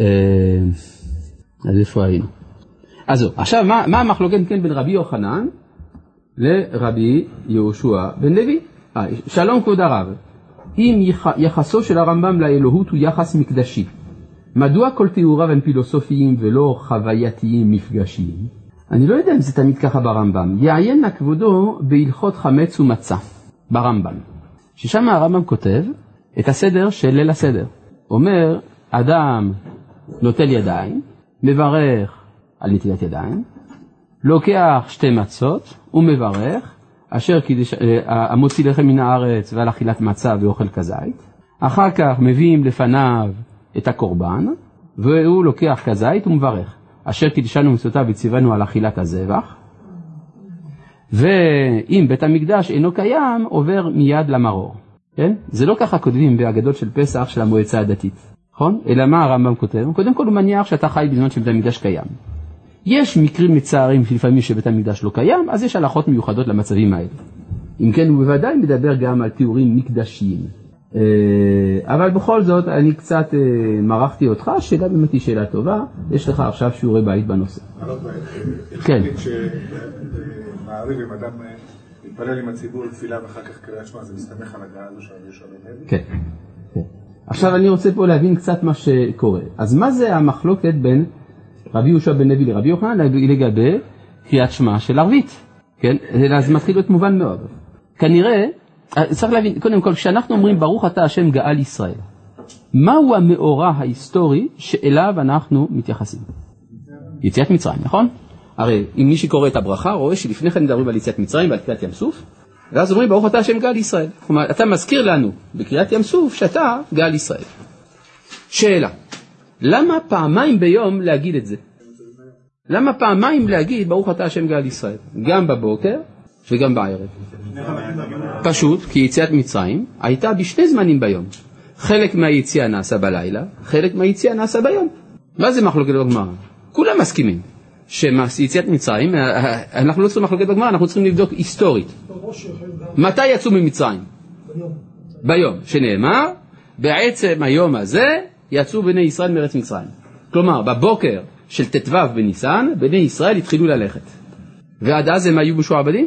אה, אז איפה היינו? אז זהו, עכשיו מה, מה המחלוקת כן בין רבי יוחנן לרבי יהושע בן לוי? אה, שלום כבוד הרב, אם יח, יחסו של הרמב"ם לאלוהות הוא יחס מקדשי, מדוע כל תיאוריו הם פילוסופיים ולא חווייתיים מפגשיים? אני לא יודע אם זה תמיד ככה ברמב"ם. יעיין נא כבודו בהלכות חמץ ומצה, ברמב"ם. ששם הרמב"ם כותב את הסדר של ליל הסדר. אומר, אדם נוטל ידיים, מברך על נטילת ידיים, לוקח שתי מצות ומברך, אשר קידש, אה, המוציא לחם מן הארץ ועל אכילת מצה ואוכל כזית. אחר כך מביאים לפניו את הקורבן, והוא לוקח כזית ומברך, אשר קידשנו מצוותיו וציוונו על אכילת הזבח. ואם בית המקדש אינו קיים, עובר מיד למרור. כן? זה לא ככה כותבים באגדות של פסח של המועצה הדתית, נכון? אלא מה הרמב"ם כותב? קודם כל הוא מניח שאתה חי בזמן שבית המקדש קיים. יש מקרים מצערים שלפעמים שבית המקדש לא קיים, אז יש הלכות מיוחדות למצבים האלה. אם כן, הוא בוודאי מדבר גם על תיאורים מקדשיים. אה, אבל בכל זאת, אני קצת אה, מרחתי אותך, השאלה באמת היא שאלה טובה, יש לך עכשיו שיעורי בית בנושא. כן.
מעריב אם אדם מתפלל עם הציבור תפילה ואחר כך קריאת שמע, זה מסתמך על הגעה הזו של רבי יהושע בן לוי?
כן. כן. עכשיו אני רוצה פה להבין קצת מה שקורה. אז מה זה המחלוקת בין רבי יהושע בן לוי לרבי יוחנן לגבי קריאת שמע של ערבית? כן? זה מתחיל להיות מובן מאוד. כנראה, אה, צריך להבין, קודם כל, כשאנחנו אומרים ברוך אתה השם גאל ישראל, מהו המאורע ההיסטורי שאליו אנחנו מתייחסים? יציאת מצרים, נכון? הרי אם מי שקורא את הברכה רואה שלפני כן מדברים על יציאת מצרים ועל קריאת ים סוף, ואז אומרים ברוך אתה השם גאל ישראל. כלומר, אתה מזכיר לנו בקריאת ים סוף שאתה גאל ישראל. שאלה, למה פעמיים ביום להגיד את זה? למה פעמיים להגיד ברוך אתה השם גאל ישראל? גם בבוקר וגם בערב. פשוט כי יציאת מצרים הייתה בשני זמנים ביום. חלק מהיציאה נעשה בלילה, חלק מהיציאה נעשה ביום. מה זה מחלוקת בגמרא? כולם מסכימים שיציאת מצרים, אנחנו לא צריכים מחלוקת בגמרא, אנחנו צריכים לבדוק היסטורית. מתי יצאו ממצרים? ביום, שנאמר, בעצם היום הזה יצאו בני ישראל מארץ מצרים. כלומר, בבוקר של ט"ו בניסן, בני ישראל התחילו ללכת. ועד אז הם היו משועבדים?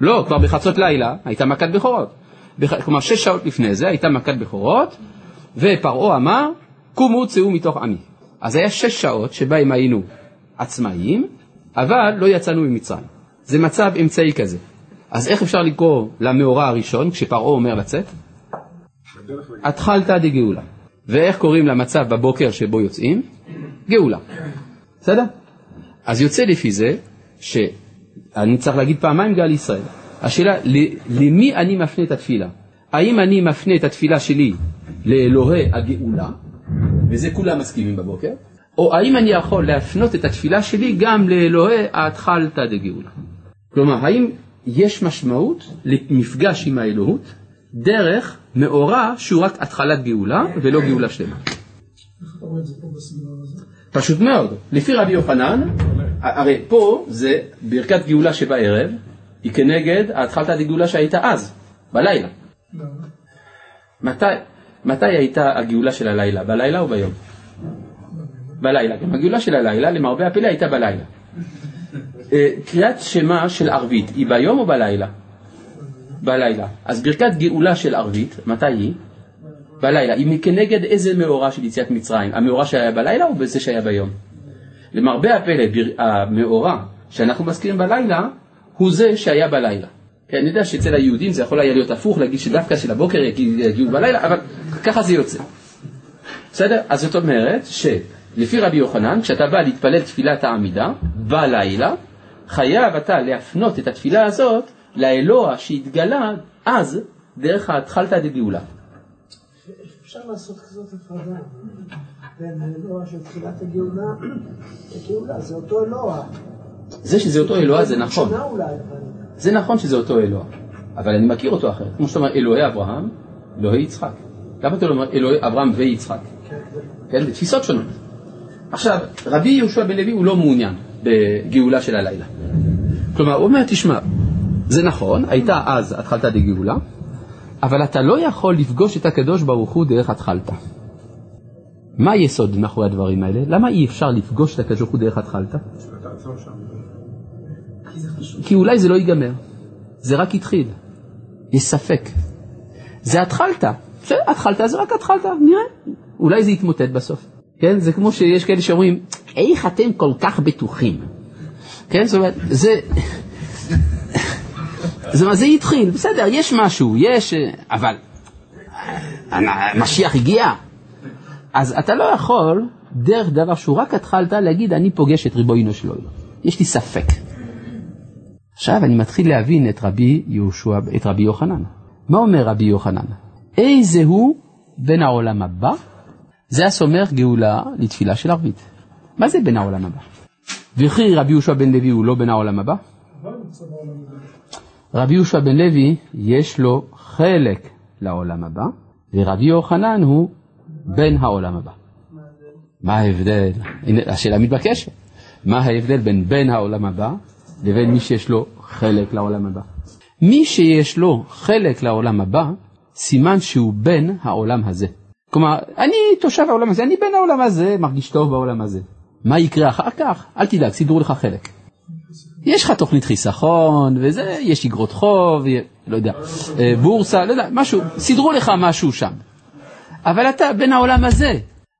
לא, כבר בחצות לילה הייתה מכת בכורות. כלומר, שש שעות לפני זה הייתה מכת בכורות, ופרעה אמר, קומו צאו מתוך עמי. אז היה שש שעות שבהם היינו עצמאיים, אבל לא יצאנו ממצרים. זה מצב אמצעי כזה. אז איך אפשר לקרוא למאורע הראשון, כשפרעה אומר לצאת? התחלתא דגאולה. ואיך קוראים למצב בבוקר שבו יוצאים? גאולה. בסדר? אז יוצא לפי זה שאני צריך להגיד פעמיים גאל ישראל. השאלה, למי אני מפנה את התפילה? האם אני מפנה את התפילה שלי לאלוהי הגאולה, וזה כולם מסכימים בבוקר, או האם אני יכול להפנות את התפילה שלי גם לאלוהי ההתחלתא דגאולה? כלומר, האם יש משמעות למפגש עם האלוהות דרך מאורע שהוא רק התחלת גאולה ולא גאולה שלמה? פשוט מאוד. לפי רבי יוחנן, הרי פה זה ברכת גאולה שבערב, היא כנגד התחלת הגאולה שהייתה אז, בלילה. מתי, מתי הייתה הגאולה של הלילה? בלילה או ביום? בלילה. גם הגאולה של הלילה, למרבה הפלא, הייתה בלילה. אה, קריאת שמע של ערבית, היא ביום או בלילה? בלילה. אז ברכת גאולה של ערבית, מתי היא? בלילה. היא כנגד איזה מאורע של יציאת מצרים? המאורע שהיה בלילה או בזה שהיה ביום? למרבה הפלא, המאורע שאנחנו מזכירים בלילה, הוא זה שהיה בלילה. כן, אני יודע שאצל היהודים זה יכול היה להיות הפוך, להגיד שדווקא של הבוקר יגיעו בלילה, אבל ככה זה יוצא. בסדר? אז זאת אומרת שלפי רבי יוחנן, כשאתה בא להתפלל תפילת העמידה בלילה, חייב אתה להפנות את התפילה הזאת לאלוה שהתגלה אז דרך ההתחלתא דגאולה.
אפשר לעשות כזאת הפרדה בין האלוה של תחילת הגאולה לגאולה, זה אותו אלוה.
זה שזה אותו אלוה זה נכון. זה נכון שזה אותו אלוה, אבל אני מכיר אותו אחרת. כמו שאתה אומר, אלוהי אברהם, אלוהי יצחק. למה אתה לא אומר אלוהי אברהם ויצחק? כן, זה תפיסות שונות. עכשיו, רבי יהושע בן לוי הוא לא מעוניין בגאולה של הלילה. כלומר, הוא אומר, תשמע, זה נכון, הייתה אז התחלתא דגאולה, אבל אתה לא יכול לפגוש את הקדוש ברוך הוא דרך התחלתא. מה היסוד מאחורי הדברים האלה? למה אי אפשר לפגוש את הקדוש ברוך הוא דרך התחלתא? כי אולי זה לא ייגמר, זה רק התחיל, יש ספק. זה התחלתא, בסדר, התחלתא זה רק התחלתא, נראה, אולי זה יתמוטט בסוף. כן, זה כמו שיש כאלה שאומרים, איך אתם כל כך בטוחים? כן, זאת אומרת, זה... זאת אומרת, זה התחיל, בסדר, יש משהו, יש, אה, אבל המשיח הגיע. אז אתה לא יכול, דרך דבר שהוא רק התחלת, להגיד, אני פוגש את ריבונו של עולם. יש לי ספק. עכשיו אני מתחיל להבין את רבי יהושע, את רבי יוחנן. מה אומר רבי יוחנן? איזה הוא בין העולם הבא? זה הסומך גאולה לתפילה של ערבית. מה זה בין העולם הבא? וכי רבי יהושע בן לוי הוא לא בין העולם הבא? רבי יהושע בן לוי יש לו חלק לעולם הבא, ורבי יוחנן הוא בין העולם הבא. מה ההבדל? הנה, השאלה מתבקשת. מה ההבדל בין בין העולם הבא לבין מי שיש לו חלק לעולם הבא? מי שיש לו חלק לעולם הבא, סימן שהוא בין העולם הזה. כלומר, אני תושב העולם הזה, אני בין העולם הזה, מרגיש טוב בעולם הזה. מה יקרה אחר כך? אל תדאג, סידרו לך חלק. יש לך תוכנית חיסכון, וזה, יש אגרות חוב, לא יודע, אה, בורסה, לא יודע, משהו, סידרו לך משהו שם. אבל אתה בין העולם הזה,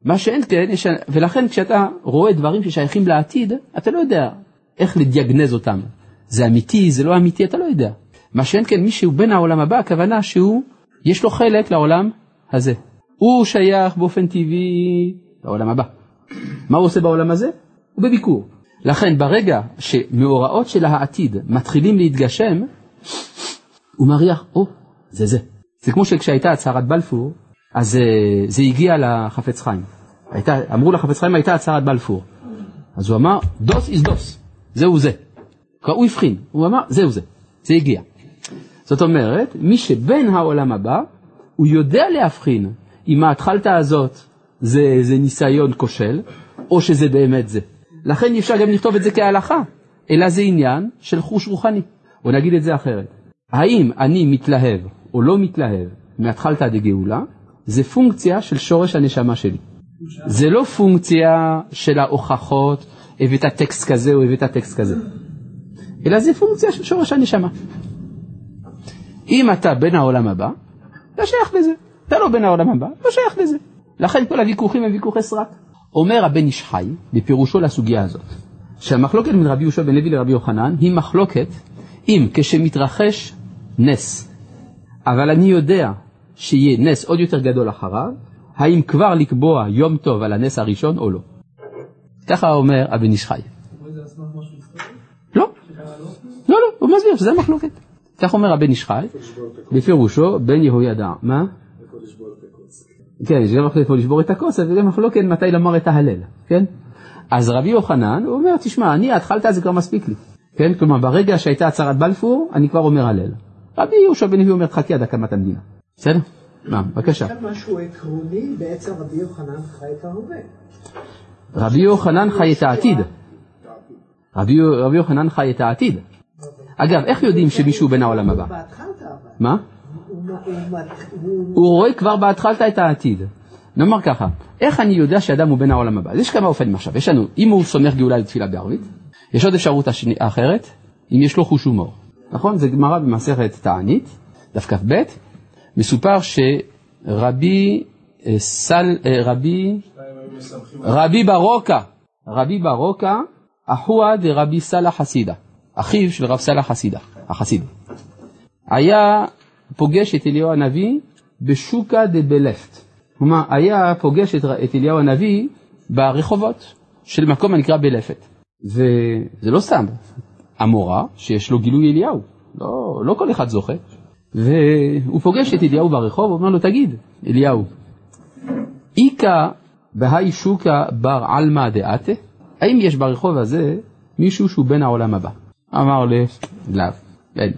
מה שאין כן, יש, ולכן כשאתה רואה דברים ששייכים לעתיד, אתה לא יודע איך לדיאגנז אותם. זה אמיתי, זה לא אמיתי, אתה לא יודע. מה שאין כן, מי שהוא בין העולם הבא, הכוונה שהוא, יש לו חלק לעולם הזה. הוא שייך באופן טבעי לעולם הבא. מה הוא עושה בעולם הזה? הוא בביקור. לכן ברגע שמאורעות של העתיד מתחילים להתגשם, הוא מריח, או, זה זה. זה כמו שכשהייתה הצהרת בלפור, אז אה, זה הגיע לחפץ חיים. הייתה, אמרו לחפץ חיים הייתה הצהרת בלפור. אז הוא אמר, דוס איז דוס, זהו זה. הוא הבחין, הוא אמר, זהו זה, זה הגיע. זאת אומרת, מי שבין העולם הבא, הוא יודע להבחין אם ההתחלתא הזאת זה, זה ניסיון כושל, או שזה באמת זה. לכן אי אפשר גם לכתוב את זה כהלכה, אלא זה עניין של חוש רוחני. או נגיד את זה אחרת, האם אני מתלהב או לא מתלהב מהתחלתא דגאולה, זה פונקציה של שורש הנשמה שלי. זה לא פונקציה של ההוכחות, הבאת טקסט כזה או הבאת טקסט כזה, אלא זה פונקציה של שורש הנשמה. אם אתה בין העולם הבא, אתה שייך לזה. אתה לא בין העולם הבא, לא שייך לזה. לכן כל הוויכוחים הם ויכוחי סרק. אומר הבן איש חי, בפירושו לסוגיה הזאת, שהמחלוקת בין רבי יהושע בן לוי לרבי יוחנן היא מחלוקת אם כשמתרחש נס, אבל אני יודע שיהיה נס עוד יותר גדול אחריו, האם כבר לקבוע יום טוב על הנס הראשון או לא. ככה אומר הבן איש חי. לא, לא, לא, הוא מסביר שזה המחלוקת. כך אומר הבן איש חי, בפירושו בן יהוידע. מה? כן, יש גם מחלוקת פה לשבור את הכוס, אבל גם מחלוקת מתי לומר את ההלל, כן? אז רבי יוחנן, הוא אומר, תשמע, אני התחלת זה כבר מספיק לי. כן? כלומר, ברגע שהייתה הצהרת בלפור, אני כבר אומר הלל. רבי יהושע בן לוי אומר, תחכי עד הקמת המדינה. בסדר? מה, בבקשה.
יש כאן משהו עקרוני, בעצם רבי יוחנן חי את ההווה.
רבי יוחנן חי את העתיד. רבי יוחנן חי את העתיד. אגב, איך יודעים שמישהו בן העולם הבא? מה?
הוא
רואה כבר בהתחלת את העתיד. נאמר ככה, איך אני יודע שאדם הוא בן העולם הבא? אז יש כמה אופנים עכשיו. יש לנו, אם הוא סומך גאולה לתפילה בערבית, יש עוד אפשרות השני, אחרת, אם יש לו חוש הומור. נכון? זה גמרא במסכת תענית, דף כ"ב, מסופר שרבי אה, סל, אה, רבי, רבי ברוקה, רבי ברוקה, אחוה דרבי סאלה חסידה, אחיו של רב סאלה חסידה, החסיד. היה פוגש את אליהו הנביא בשוקה דה בלפט. כלומר, היה פוגש את, את אליהו הנביא ברחובות של מקום הנקרא בלפת. וזה לא סתם, המורה שיש לו גילוי אליהו, לא, לא כל אחד זוכה. והוא פוגש את אליהו ברחוב, אומר לו, תגיד, אליהו, איכא בהאי שוקה בר עלמא דעתה? האם יש ברחוב הזה מישהו שהוא בן העולם הבא? אמר לי, לאו, אין.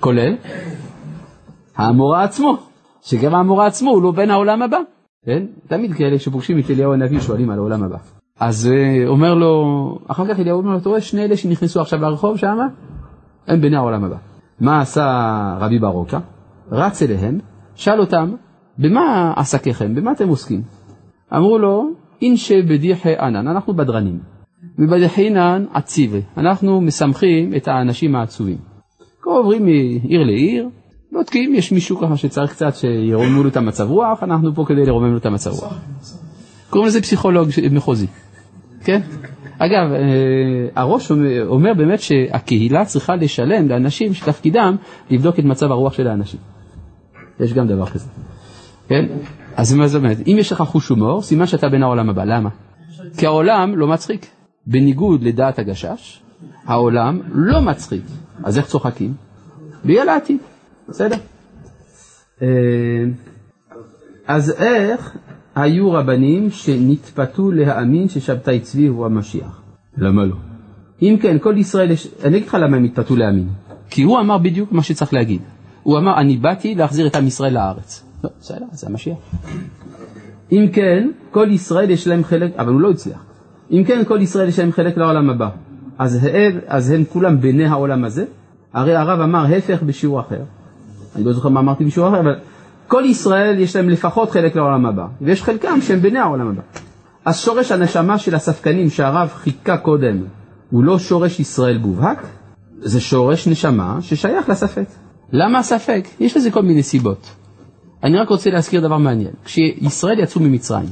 כולל האמורה עצמו, שגם האמורה עצמו הוא לא בן העולם הבא, כן? תמיד כאלה שפוגשים את אליהו הנביא שואלים על העולם הבא. אז אה, אומר לו, אחר כך אליהו אומר לו, אתה רואה שני אלה שנכנסו עכשיו לרחוב שמה? הם בני העולם הבא. מה עשה רבי ברוקה? רץ אליהם, שאל אותם, במה עסקיכם? במה אתם עוסקים? אמרו לו, אינשי בדיחי ענן, אנחנו בדרנים. ובדחינן עציבי, אנחנו משמחים את האנשים העצובים. כה עוברים מעיר לעיר, בודקים, יש מישהו ככה שצריך קצת שירוממו לו את המצב רוח, אנחנו פה כדי לרומם לו את המצב רוח. קוראים לזה פסיכולוג מחוזי, כן? אגב, אה, הראש אומר, באמת שהקהילה צריכה לשלם לאנשים שתפקידם לבדוק את מצב הרוח של האנשים. יש גם דבר כזה, כן? אז מה זאת אומרת? אם יש לך חוש הומור, סימן שאתה בן העולם הבא, למה? כי העולם לא מצחיק. בניגוד לדעת הגשש, העולם לא מצחיק. אז איך צוחקים? בגלל לעתיד, בסדר? אה, אז איך היו רבנים שנתפתו להאמין ששבתאי צבי הוא המשיח? למה לא? אם כן, כל ישראל, יש... אני אגיד לך למה הם התפתו להאמין. כי הוא אמר בדיוק מה שצריך להגיד. הוא אמר, אני באתי להחזיר את עם ישראל לארץ. לא, בסדר, זה המשיח. אם כן, כל ישראל יש להם חלק, אבל הוא לא הצליח. אם כן, כל ישראל יש להם חלק לעולם הבא. אז הם, אז הם כולם בני העולם הזה. הרי הרב אמר הפך בשיעור אחר. אני לא זוכר מה אמרתי בשיעור אחר, אבל כל ישראל יש להם לפחות חלק לעולם הבא. ויש חלקם שהם בני העולם הבא. אז שורש הנשמה של הספקנים שהרב חיכה קודם, הוא לא שורש ישראל מובהק, זה שורש נשמה ששייך לספק. למה הספק? יש לזה כל מיני סיבות. אני רק רוצה להזכיר דבר מעניין. כשישראל יצאו ממצרים,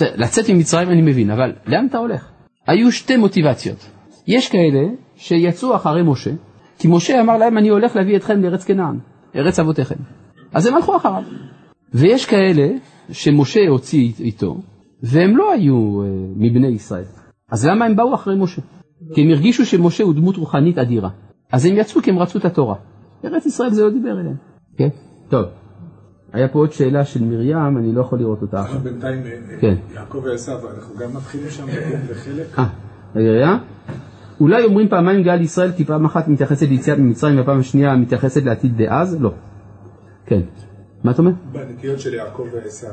לצאת ממצרים אני מבין, אבל לאן אתה הולך? היו שתי מוטיבציות. יש כאלה שיצאו אחרי משה, כי משה אמר להם, אני הולך להביא אתכם לארץ כנען, ארץ אבותיכם. אז הם הלכו אחריו. ויש כאלה שמשה הוציא איתו, והם לא היו אה, מבני ישראל. אז למה הם באו אחרי משה? כי הם הרגישו שמשה הוא דמות רוחנית אדירה. אז הם יצאו כי הם רצו את התורה. ארץ ישראל זה לא דיבר אליהם. כן? טוב. היה פה עוד שאלה של מרים, אני לא יכול לראות אותה עכשיו.
בינתיים,
כן.
יעקב ועשו, אנחנו גם מתחילים שם בן וחלק.
אה, רגע. אולי אומרים פעמיים גל ישראל כי פעם אחת מתייחסת ליציאת ממצרים והפעם השנייה מתייחסת לעתיד דאז? לא. כן. מה אתה אומר?
בנטיות של יעקב ועשו,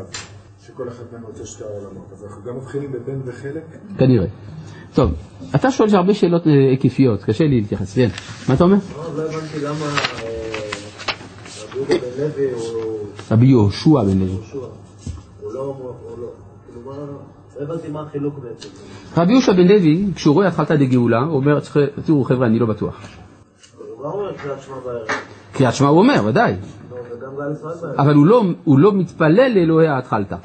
שכל אחד מהם רוצה שתי העולמות, אז אנחנו גם מתחילים בבן וחלק?
כנראה. טוב, אתה שואל הרבה שאלות אה, היקפיות, קשה לי להתייחס. כן. מה אתה אומר?
לא הבנתי למה אה, רבי יהודה בן לוי הוא
רבי יהושע בן לוי.
הוא לא, הוא מה, הבנתי מה החילוק בעצם.
רבי יהושע בן לוי, כשהוא רואה התחלת דגאולה, הוא אומר, תראו חבר'ה, אני לא בטוח.
הוא גם אומר קריאת שמע בערב.
קריאת שמע הוא אומר, ודאי.
לא.
אבל הוא לא, הוא לא מתפלל לאלוהי ההתחלתא.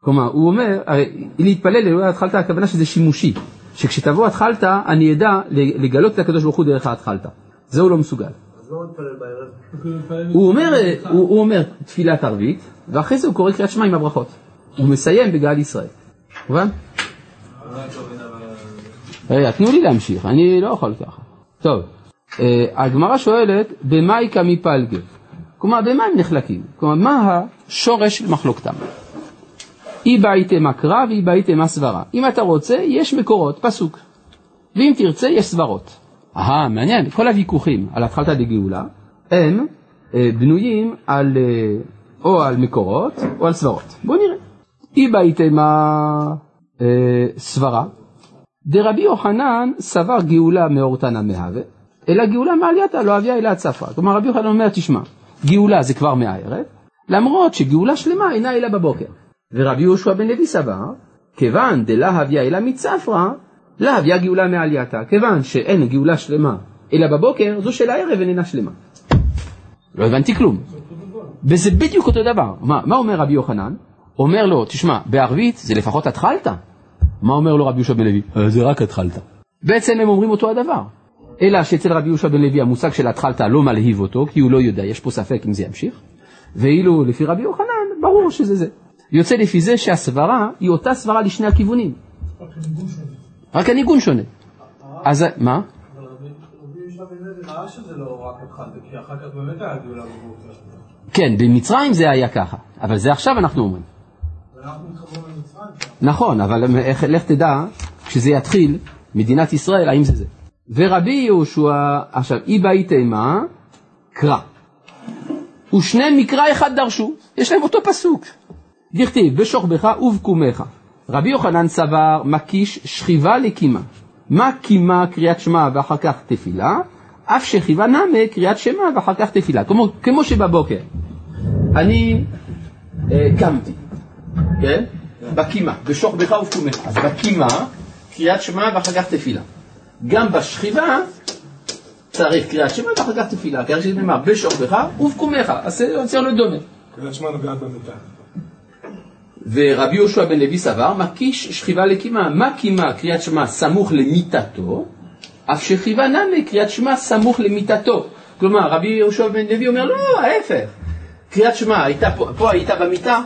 כלומר, הוא אומר, הרי להתפלל לאלוהי ההתחלתא, הכוונה שזה שימושי. שכשתבוא התחלתא, אני אדע לגלות את הקדוש ברוך הוא דרך ההתחלתא. זה הוא לא מסוגל.
אז לא.
הוא אומר, הוא, הוא אומר תפילת ערבית, ואחרי זה הוא קורא קריאת שמע עם הברכות. הוא מסיים בגאל ישראל. מובן? רגע, תנו לי להמשיך, אני לא יכול ככה. טוב, אה, הגמרא שואלת, במאי קמי פלגה? כלומר, במה הם נחלקים? כלומר, מה השורש של מחלוקתם? אי באיתמה קרא ואי באיתמה סברה. אם אתה רוצה, יש מקורות, פסוק. ואם תרצה, יש סברות. אהה, מעניין, כל הוויכוחים על התחלתא דגאולה הם אה, בנויים על, אה, או על מקורות או על סברות. בואו נראה. אי בהיתמה אה, סברה, דרבי יוחנן סבר גאולה מאורתנא מהווה, אלא גאולה מעלייתא לא אביה אלא הצפה. כלומר רבי יוחנן אומר, תשמע, גאולה זה כבר מהערב, למרות שגאולה שלמה אינה אלא בבוקר. ורבי יהושע בן לוי סבר, כיוון דלהביה אלא מצפרא, להביה גאולה מעלייתא. כיוון שאין גאולה שלמה אלא בבוקר, זו של הערב איננה שלמה. לא הבנתי כלום. וזה בדיוק אותו דבר. מה, מה אומר רבי יוחנן? אומר לו, תשמע, בערבית זה לפחות התחלת. מה אומר לו רבי יהושע בן לוי? "אה, זה רק התחלת. בעצם הם אומרים אותו הדבר. אלא שאצל רבי יהושע בן לוי המושג של התחלת לא מלהיב אותו, כי הוא לא יודע, יש פה ספק אם זה ימשיך. ואילו לפי רבי יוחנן, ברור שזה זה. יוצא לפי זה שהסברה היא אותה סברה לשני הכיוונים. רק הניגון שונה. אז מה?
לא רק באמת היה גאולה בבוקר.
כן, במצרים זה היה ככה, אבל זה עכשיו אנחנו אומרים. נכון, אבל לך תדע, כשזה יתחיל, מדינת ישראל, האם זה זה. ורבי יהושע, עכשיו, אי באי תימה, קרא. ושני מקרא אחד דרשו, יש להם אותו פסוק. דכתיב, בשוכבך ובקומך. רבי יוחנן סבר, מקיש שכיבה לקימה. מה קימה קריאת שמע ואחר כך תפילה, אף שכיבה נמה קריאת שמע ואחר כך תפילה. כמו, כמו שבבוקר, אני אה, קמתי, כן? בקימה, בשוכבך ובקומך. אז בקימה, קריאת שמע ואחר כך תפילה. גם בשכיבה צריך קריאת שמע ואחר כך תפילה, כי הרי נאמר בשוכבך ובקומך, אז זה להיות דומה.
קריאת שמע נוגעת במיטה.
ורבי יהושע בן לוי סבר, מקיש שכיבה לקימה. מה קימה קריאת שמע סמוך למיטתו, אף שכיבה נמי קריאת שמע סמוך למיטתו. כלומר, רבי יהושע בן לוי אומר, לא, ההפך. קריאת שמע פה, פה היית במיטה,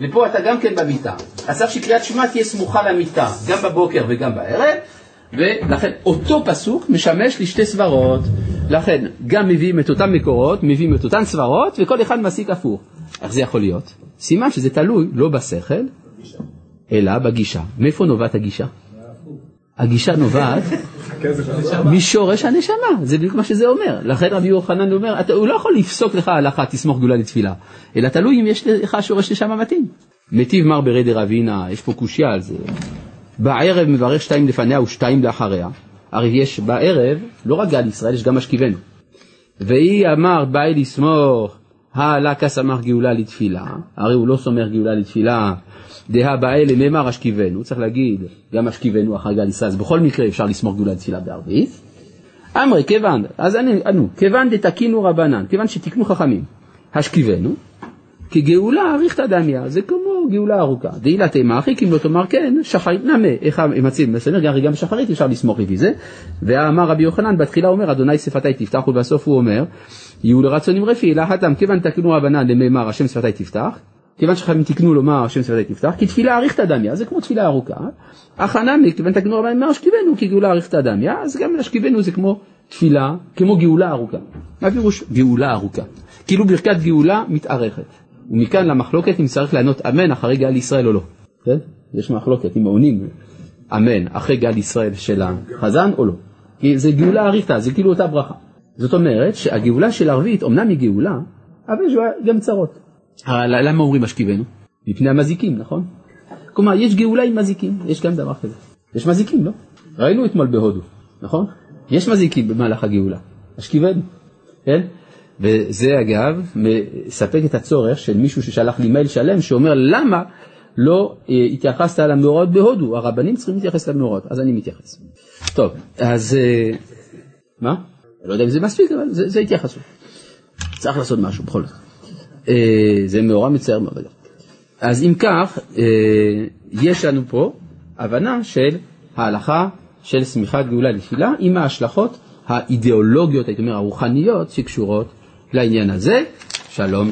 ופה אתה גם כן במיטה. אז צריך שקריאת שמע תהיה סמוכה למיטה, גם בבוקר וגם בערב, ולכן אותו פסוק משמש לשתי סברות. לכן, גם מביאים את אותם מקורות, מביאים את אותן סברות, וכל אחד מסיק הפוך. איך זה יכול להיות? סימן שזה תלוי לא בשכל, אלא בגישה. מאיפה נובעת הגישה? הגישה נובעת משורש הנשמה, זה בדיוק מה שזה אומר. לכן רבי יוחנן אומר, הוא לא יכול לפסוק לך הלכה, תסמוך גדולה לתפילה, אלא תלוי אם יש לך שורש נשמה מתאים. מטיב מר ברי דרבינה, יש פה קושייה על זה. בערב מברך שתיים לפניה ושתיים לאחריה. הרי יש בערב, לא רק גל ישראל, יש גם משכיבנו. והיא אמרת, באי לסמוך, הלא כסמך גאולה לתפילה, הרי הוא לא סומך גאולה לתפילה, דהא באי לממר אשכיבנו, צריך להגיד, גם אשכיבנו אחר גל ישראל, אז בכל מקרה אפשר לסמוך גאולה לתפילה בערבית. אמרי, כיוון, אז ענו, כיוון דתקינו רבנן, כיוון שתיקנו חכמים, השכיבנו, כגאולה אריכתא דמיא, זה כמו גאולה ארוכה. תימא אחי, אם לא תאמר כן, שחרית נמה, איך מציב, בסדר, הרי גם בשחרית אפשר לסמוך לפי זה. ואמר רבי יוחנן, בתחילה אומר, אדוני שפתי תפתח, ובסוף הוא אומר, יהיו לרצונים רפי, אלא התם, כיוון תקנו רבנן למאמר השם שפתי תפתח, כיוון שחייבים תקנו לומר השם שפתי תפתח, כי תפילה אריכתא דמיא, זה כמו תפילה ארוכה. אך הנמי, כיוון תקנו רבנן למאמר אשכיבנו, כי גאולה אריכתא דמיא, אז גם אשכיבנו זה כמו תפילה, כמו גאולה ארוכה. מה פירוש גאולה ארוכה? כאילו ברכת גאולה מתארכת. ומכאן למחלוקת אם צריך לענות אמן אחרי גל ישראל או לא. כן? יש מחלוקת אם עונים אמן אחרי גל ישראל של החזן או לא. כי זה גאולה אריכתא, זה כאילו אותה ברכה. זאת אומרת שהגאולה של ערבית אומנם היא גאולה, אבל יש גם צרות. הרי למה אומרים משכיבנו? מפני המזיקים, נכון? כלומר, יש גאולה עם מזיקים, יש גם דבר כזה. יש מזיקים, לא? ראינו אתמול בהודו, נכון? יש מזיקים במהלך הגאולה, השכיבנו, כן? וזה אגב מספק את הצורך של מישהו ששלח לי מייל שלם שאומר למה לא אה, התייחסת למאורעות בהודו, הרבנים צריכים להתייחס למאורעות, אז אני מתייחס. טוב, אז אה, מה? לא יודע אם זה מספיק, אבל זה, זה התייחסות. צריך לעשות משהו בכל זאת. אה, זה מאורע מצער מאוד. אז אם כך, יש לנו פה הבנה של ההלכה של שמיכת גאולה לתפילה עם ההשלכות האידיאולוגיות, הייתי אומר, הרוחניות, שקשורות לעניין הזה. שלום.